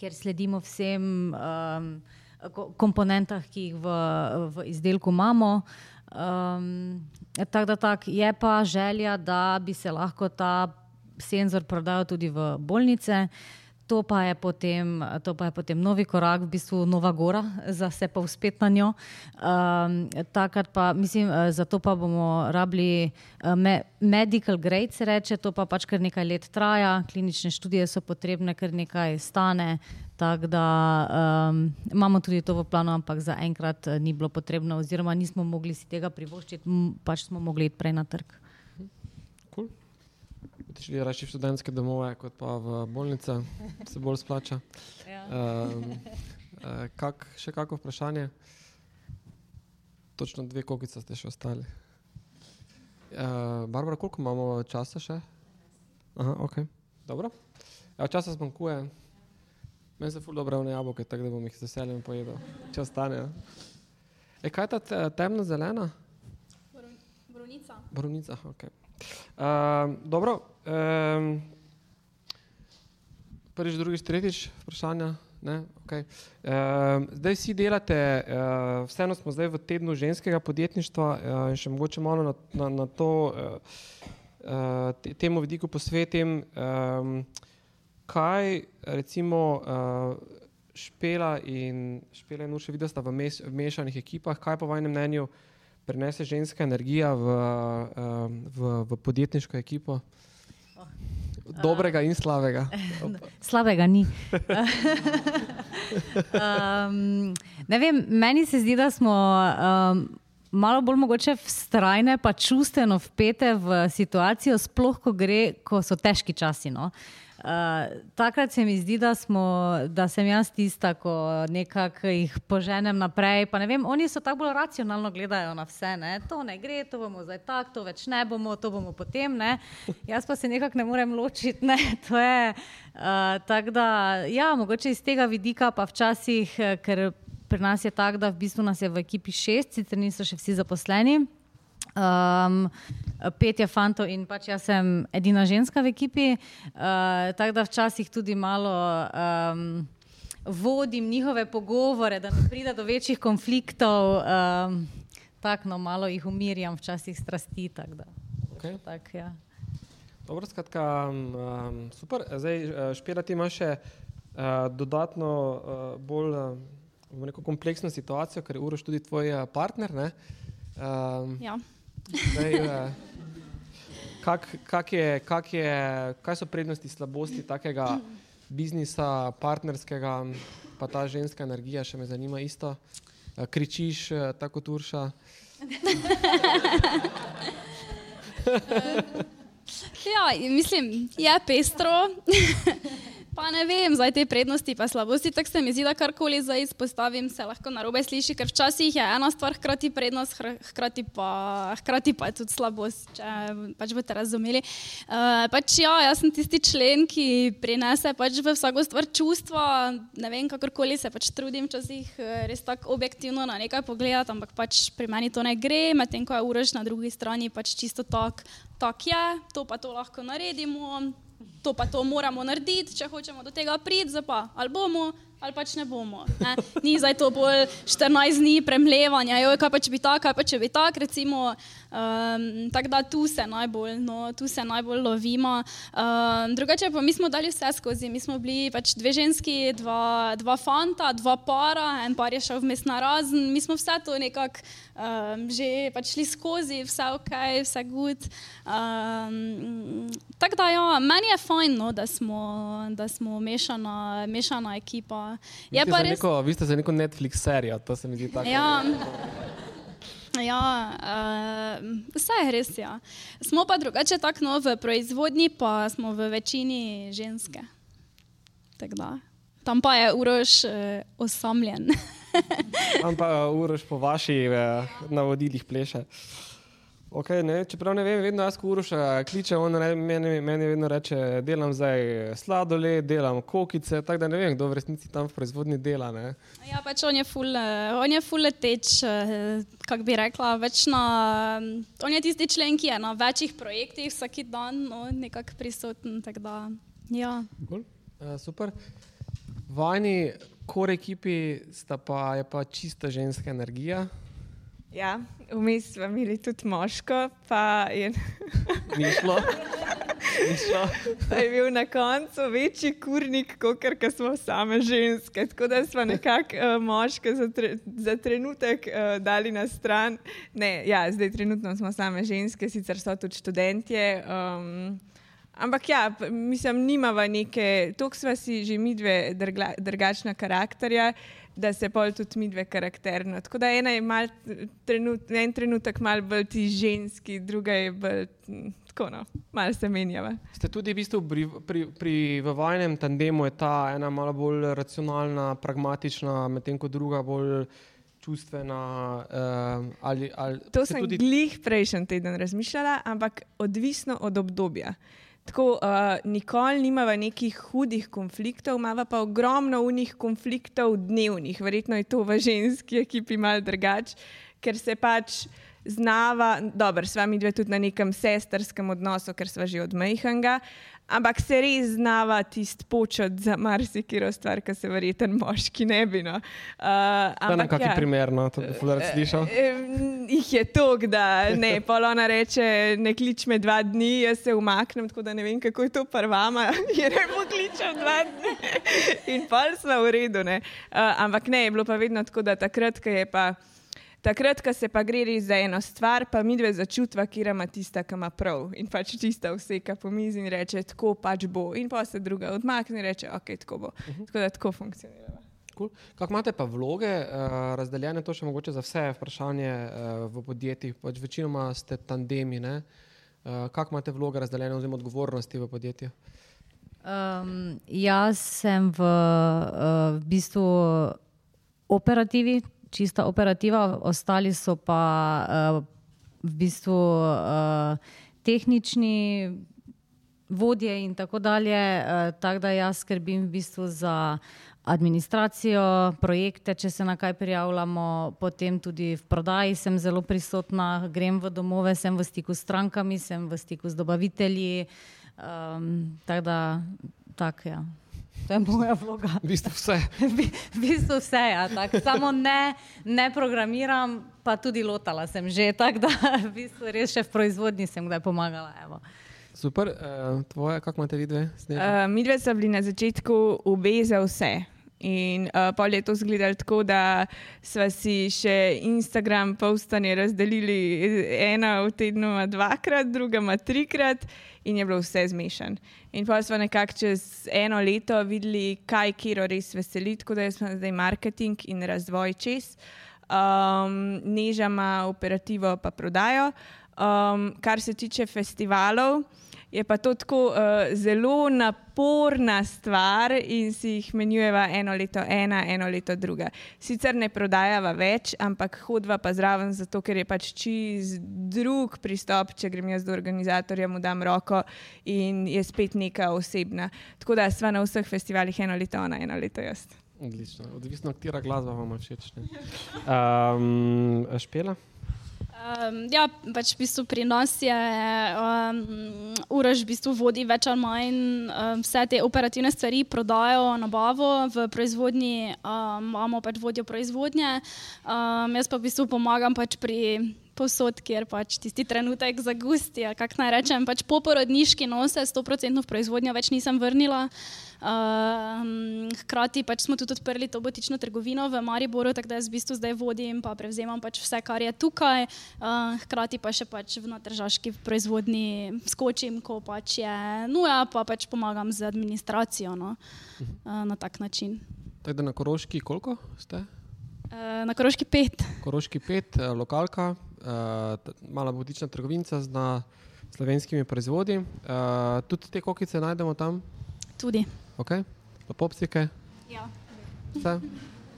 kjer sledimo vsem. Um, komponentah, ki jih v, v izdelku imamo. Um, tako da tak, je pa želja, da bi se lahko ta senzor prodajal tudi v bolnice. To pa, potem, to pa je potem novi korak, v bistvu nova gora, za vse pa uspet na njo. Um, takrat pa, mislim, eh, zato pa bomo rabili uh, me, medical grade, se reče, to pa pač kar nekaj let traja, klinične študije so potrebne, kar nekaj stane, Tako da um, imamo tudi to v planu, ampak zaenkrat uh, ni bilo potrebno, oziroma nismo mogli si tega privoščiti, pač smo mogli iti prej na trg. Če rečeš v študentske domove, kot pa v bolnice, se bolj splača. Ja. Um, uh, kak, še kako vprašanje? Točno dve kokice ste še ostali. Uh, Barbara, koliko imamo časa še? Aha, ok. Dobro. Ja, časa zmanjkuje. Meni se ful dobro vne jabolke, tako da bom jih z veseljem pojedel, če ostane. E, kaj je ta temna zelena? Borovnica. Borovnica, ok. Uh, dobro. Um, prvič, drugič, tretjič vprašanja. Okay. Uh, zdaj vsi delate, uh, vseeno smo zdaj v tednu ženskega podjetništva uh, in še mogoče malo na, na, na to, uh, uh, temu vidiku posvetim. Um, kaj recimo uh, špela in špela in vidijo, da sta v, meš, v mešanih ekipah, kaj po vašem mnenju prenese ženska energija v, v, v podjetniško ekipo? Dobrega in slabega. slabega ni. um, vem, meni se zdi, da smo um, malo bolj mogoče vztrajne, pa čustveno vpete v situacijo, sploh ko, gre, ko so težki časi. No? Uh, Uh, takrat se mi zdi, da, smo, da sem jaz tista, ki nekako jih poženem naprej. Vem, oni so tako bolj racionalno gledajo na vse. Ne? To ne gre, to bomo zdaj tako, to več ne bomo, to bomo potem. Ne? Jaz pa se nekako ne morem ločiti. Ne? Je, uh, tako da, ja, mogoče iz tega vidika, pa včasih, eh, ker pri nas je tako, da v bistvu nas je v ekipi šest, sicer niso še vsi zaposleni. Um, pet je fantov in pač jaz sem edina ženska v ekipi, uh, tako da včasih tudi malo um, vodim njihove pogovore, da ne pride do večjih konfliktov, um, tako no, malo jih umirjam, včasih strasti. Tak, okay. tak, ja. Dobro, skratka, um, super. Zdaj, eh, špirati imaš še uh, dodatno uh, bolj uh, kompleksno situacijo, ker je Uroš tudi tvoj partner. Um, ja. Zdaj, uh, kak, kak je, kak je, kaj so prednosti, slabosti takega biznisa, partnerskega, pa ta ženska energija, še me zanima isto. Uh, kričiš, uh, tako turša. Ja, mislim, je pestro. Pa ne vem, zdaj te prednosti pa slabosti, tako se mi zdi, da karkoli zdaj izpostavim, se lahko narobe sliši, ker včasih je ena stvar hkrati prednost, hkrati pa, hkrati pa je tudi slabost, če pač boste razumeli. Uh, pač ja, jaz sem tisti člen, ki prinese pač v vsako stvar čustva, ne vem, kakorkoli se pač trudim včasih eh, res tako objektivno na nekaj pogledati, ampak pač pri meni to ne gre, medtem ko je urož na drugi strani pač čisto tak, tak je, to pa to lahko naredimo to pa to moramo narediti, če hočemo do tega priti, pa ali bomo ali pač ne bomo. Ne? Ni zdaj to bolj 14 dni premlevanja, jo, kaj pa če bi tako, kaj pa če bi tako, recimo, um, tako da tu se najbolj, no, tu se najbolj lovimo. Um, drugače pa mi smo dali vse skozi, mi smo bili pač dve ženski, dva, dva fanta, dva para, en par je šel vmes na razen, mi smo vse to nekako um, že pač šli skozi, vse ok, vse good. Um, tako da ja, meni je fajn, no, da smo, da smo mešana, mešana ekipa. Vi ste, res... neko, vi ste za neko Netflix serijo, to se mi zdi tako. Ja. Ja, uh, vse je res. Ja. Smo pa drugače tako no, v proizvodnji, pa smo v večini ženske. Tam pa je urož uh, osamljen. Tam pa je urož po vaših uh, navodilih pleše. Okay, ne, čeprav ne vem, vedno jaz, ko uroša kliče, on re, meni, meni vedno reče, delam zdaj sladoled, delam kokice, tako da ne vem, kdo v resnici tam v proizvodni dela. Ne. Ja, pač on je full, uh, on je full teč, uh, kak bi rekla, več na, um, on je tisti člen, ki je na večjih projektih vsak dan, no, nekako prisoten, tako da, ja. Cool. Uh, super. Vajni kore ekipi sta pa, je pa čista ženska energija. Ja, vmes smo imeli tudi moško, pa je ni šlo. Pa je bil na koncu večji kurnik, kot kar smo same ženske. Tako da smo nekako uh, moške za, tre, za trenutek uh, dali na stran. Ne, ja, zdaj trenutno smo same ženske, sicer so tudi študentje. Um, ampak ja, mislim, nimava neke, toliko smo si že mi dve drugačna karakterja da se pol tudi mi dve karakterno. Tako da ena je mal trenut, en trenutek mal bolj ti ženski, druga je bolj tako, no, mal se menjava. Ste tudi v bistvu pri, pri, pri vajnem tandemu je ta ena malo bolj racionalna, pragmatična, medtem ko druga bolj čustvena. Uh, ali, ali to sem tudi... glih prejšnji teden razmišljala, ampak odvisno od obdobja. Tako, uh, nikoli nimava nekih hudih konfliktov, imamo pa ogromno unih konfliktov dnevnih. Verjetno je to v ženski ekipi mal drugače, ker se pač znava, dobro, s vami dve tudi na nekem sestrskem odnosu, ker sva že od Mejhanga, ampak se res znava tisti počet za marsikiro stvar, ki se verjeten moški ne bi. No. Uh, ampak, na kakšen ja. primer, no, to bi fuler slišal? Jih je to, da ne, polona reče, ne klič me dva dni, jaz se umaknem, tako da ne vem, kako je to prvama, je ne pokličal dva dni in pol smo v redu. Uh, ampak ne, je bilo pa vedno tako, da takrat, ko je pa. Takrat, ko se pa gre res za eno stvar, pa mi dve začutva, kje ima tista, ki ima prav. In pač tista vseka po mizi in reče, tako pač bo. In pa se druga odmakne in reče, ok, tako bo. Uh mhm. -huh. Tako da tako funkcionira. Cool. Kako imate pa vloge, uh, razdeljene to še mogoče za vse vprašanje uh, v podjetjih? Pač večinoma ste tandemi. Uh, Kako imate vloge razdeljene oziroma odgovornosti v podjetju? Um, jaz sem v, uh, v bistvu operativi, čista operativa, ostali so pa uh, v bistvu uh, tehnični vodje in tako dalje. Uh, tako da jaz skrbim v bistvu za administracijo, projekte, če se na kaj prijavljamo, potem tudi v prodaji sem zelo prisotna, grem v domove, sem v stiku s strankami, sem v stiku z dobavitelji. Um, tako da, tak, ja. To je moja vloga. V bistvu vse. v bistvu vse, ja, samo ne, ne programiram, pa tudi lotala sem že, tako da v bistvu res še v proizvodnji sem kdaj pomagala. Evo. Super, uh, tvoje, kako imate vidve? Uh, mi dve smo bili na začetku obe za vse. In uh, pol je to zgledalo tako, da smo si še Instagram postanje razdelili ena v tednu dvakrat, druga ma trikrat in je bilo vse zmešan. In pa smo nekako čez eno leto videli, kaj kiro res veseli, tako da smo zdaj marketing in razvoj čez. Um, nežama operativo pa prodajo. Um, kar se tiče festivalov, je pa to tako uh, zelo naporna stvar in si jih menjujeva eno leto ena, eno leto druga. Sicer ne prodajava več, ampak hodva pa zraven, zato ker je pač čist drug pristop, če grem jaz do organizatorja, mu dam roko in je spet neka osebna. Tako da sva na vseh festivalih eno leto ona, eno leto jaz. Odlično, odvisno, katera glasba vam všeč. Um, špela? Um, ja, pač v bistvu pri nas je um, Uraž v bistvu vodi več ali manj um, vse te operativne stvari, prodajo, nabavo v proizvodnji, um, imamo pač vodjo proizvodnje. Um, jaz pa v bistvu pomagam pač pri posod, kjer pač tisti trenutek zagusti. Kako naj rečem, pač po porodniški nose, 100% v proizvodnjo več nisem vrnila. Uh, hkrati pač smo tudi odprli to botično trgovino v Mariboru, tako da jaz v bistvu zdaj vodim in prevzemam pač vse, kar je tukaj. Uh, hkrati pa še pač v natržaški proizvodni skočim, ko pač je nuja, pa pač pomagam z administracijo no, uh, na tak način. Tako da na Koroški koliko ste? Na Koroški pet. Koroški pet, lokalka, uh, mala botična trgovinca z slovenskimi proizvodi. Uh, tudi te kokice najdemo tam? Tudi. Okay. Popsike? Ja. Vse?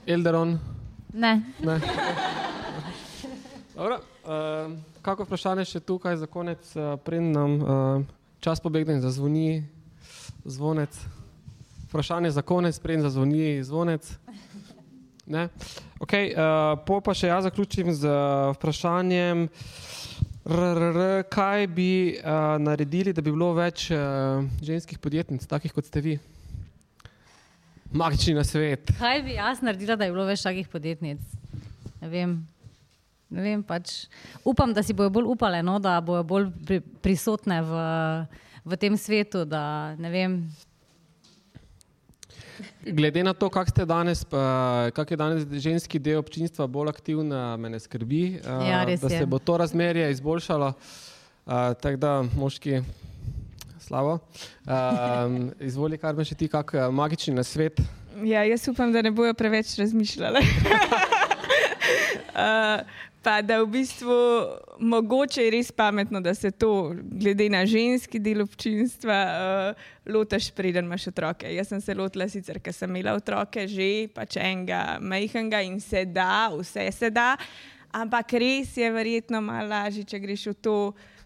Elderon? Ne. ne. Dobro, uh, kako vprašanje še tukaj za konec, uh, preden nam uh, čas pobegne in zazvoni zvonec? Vprašanje za konec, preden zazvoni zvonec. Ne? Okay, uh, po pa še jaz zaključim z uh, vprašanjem, r, r, r, kaj bi uh, naredili, da bi bilo več uh, ženskih podjetnic, takih kot ste vi? Magični na svet. Kaj bi jaz naredila, da bi bilo več takih podjetnic? Ne vem. Ne vem pač. Upam, da si bojo bolj upale, no, da bojo bolj pri, prisotne v, v tem svetu. Da, Glede na to, kak, danes, kak je danes ženski del občinstva bolj aktiven, me ne skrbi, ja, da se je. bo to razmerje izboljšalo. Tako da, moški, slabo. Izvoli, kar me še ti, kak magični na svet. Ja, jaz upam, da ne bojo preveč razmišljali. uh, pa da v bistvu mogoče je res pametno, da se to, glede na ženski del občinstva, uh, lotaš, preden imaš otroke. Jaz sem se lotila sicer, ker sem imela otroke že, pač enega majhnega in se da, vse se da, ampak res je verjetno malo lažje, če greš v to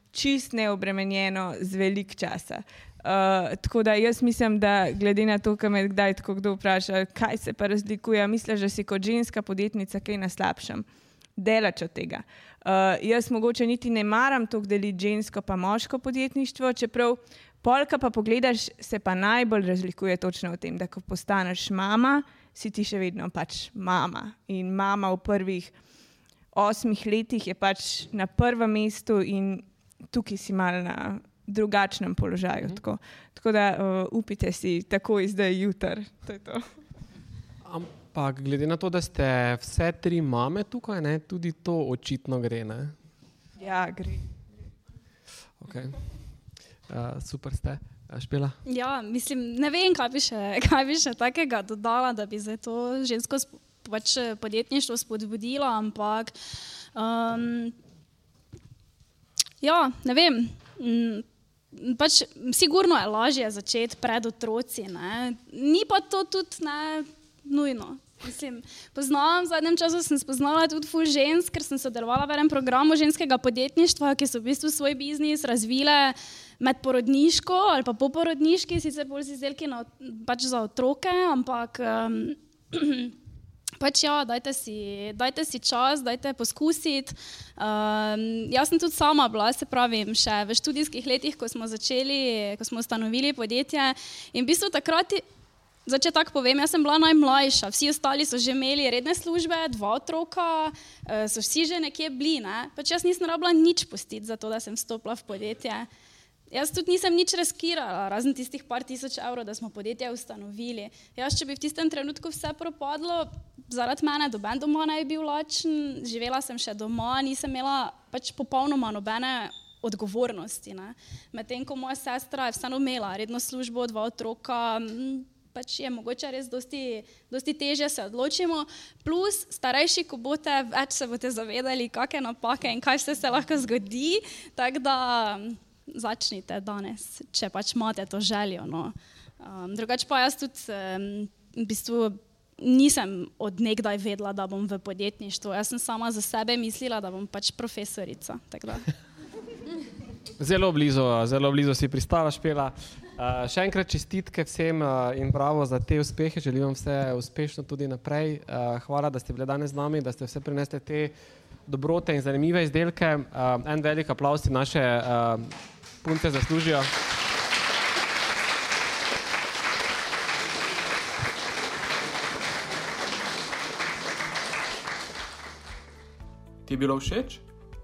čist neobremenjeno z velik časa. Uh, tako da jaz mislim, da glede na to, kar me kdaj tako kdo vpraša, kaj se pa razlikuje, misliš, da si kot ženska podjetnica kaj na slabšem delač od tega. Uh, jaz mogoče niti ne maram to deliti žensko pa moško podjetništvo, čeprav polka pa pogledaš, se pa najbolj razlikuje točno v tem, da ko postaneš mama, si ti še vedno pač mama. In mama v prvih osmih letih je pač na prvem mestu in tukaj si mal na drugačnem položaju. Mm. Tako. tako da uh, upite si takoj zdaj jutr. To to. Ampak glede na to, da ste vse tri mame tukaj, ne, tudi to očitno gre. Ne? Ja, gre. Okay. Uh, super ste. Špela? Ja, mislim, ne vem, kaj bi še, kaj bi še takega dodala, da bi za to žensko pač podjetništvo spodbudila, ampak um, ja, ne vem. Um, pač, sigurno je lažje začeti pred otroci, ne? ni pa to tudi ne nujno. Mislim, poznam, v zadnjem času sem spoznala tudi ful žensk, ker sem sodelovala v enem programu ženskega podjetništva, ki so v bistvu svoj biznis razvile med porodniško ali pa poporodniški, sicer bolj z izdelki na, pač za otroke, ampak um, pač ja, dajte si, dajte si čas, dajte poskusiti. Um, jaz sem tudi sama bila, se pravim, še v študijskih letih, ko smo začeli, ko smo ustanovili podjetje in v bistvu takrat Zdaj, če tako povem, jaz sem bila najmlajša, vsi ostali so že imeli redne službe, dva otroka, eh, so vsi že nekje bili. Ne? Pač jaz nisem rabila nič postiti za to, da sem vstopila v podjetje. Jaz tudi nisem nič riskirala, razen tistih par tisoč evrov, da smo podjetje ustanovili. Jaz, če bi v tistem trenutku vse propadlo, zaradi mene doben doma ne bi bil lačen, živela sem še doma, nisem imela pač popolnoma nobene odgovornosti. Medtem ko moja sestra je vseeno imela redno službo, dva otroka, pač je mogoče res dosti, dosti teže se odločimo. Plus, starejši, ko boste, več se boste zavedali, kakšne napake in kaj vse se lahko zgodi. Tako da začnite danes, če pač imate to željo. No. Um, drugače pa jaz tudi um, v bistvu nisem odnegdaj vedela, da bom v podjetništvu. Jaz sem sama za sebe mislila, da bom pač profesorica. Zelo blizu, zelo blizu si pristala, špela. Uh, še enkrat čestitke vsem uh, in bravo za te uspehe. Želim vam vse uspešno tudi naprej. Uh, hvala, da ste bili danes z nami, da ste vse prinesli te dobrote in zanimive izdelke. Uh, en velik aplaus in naše uh, punce zaslužijo. Ti je bilo všeč?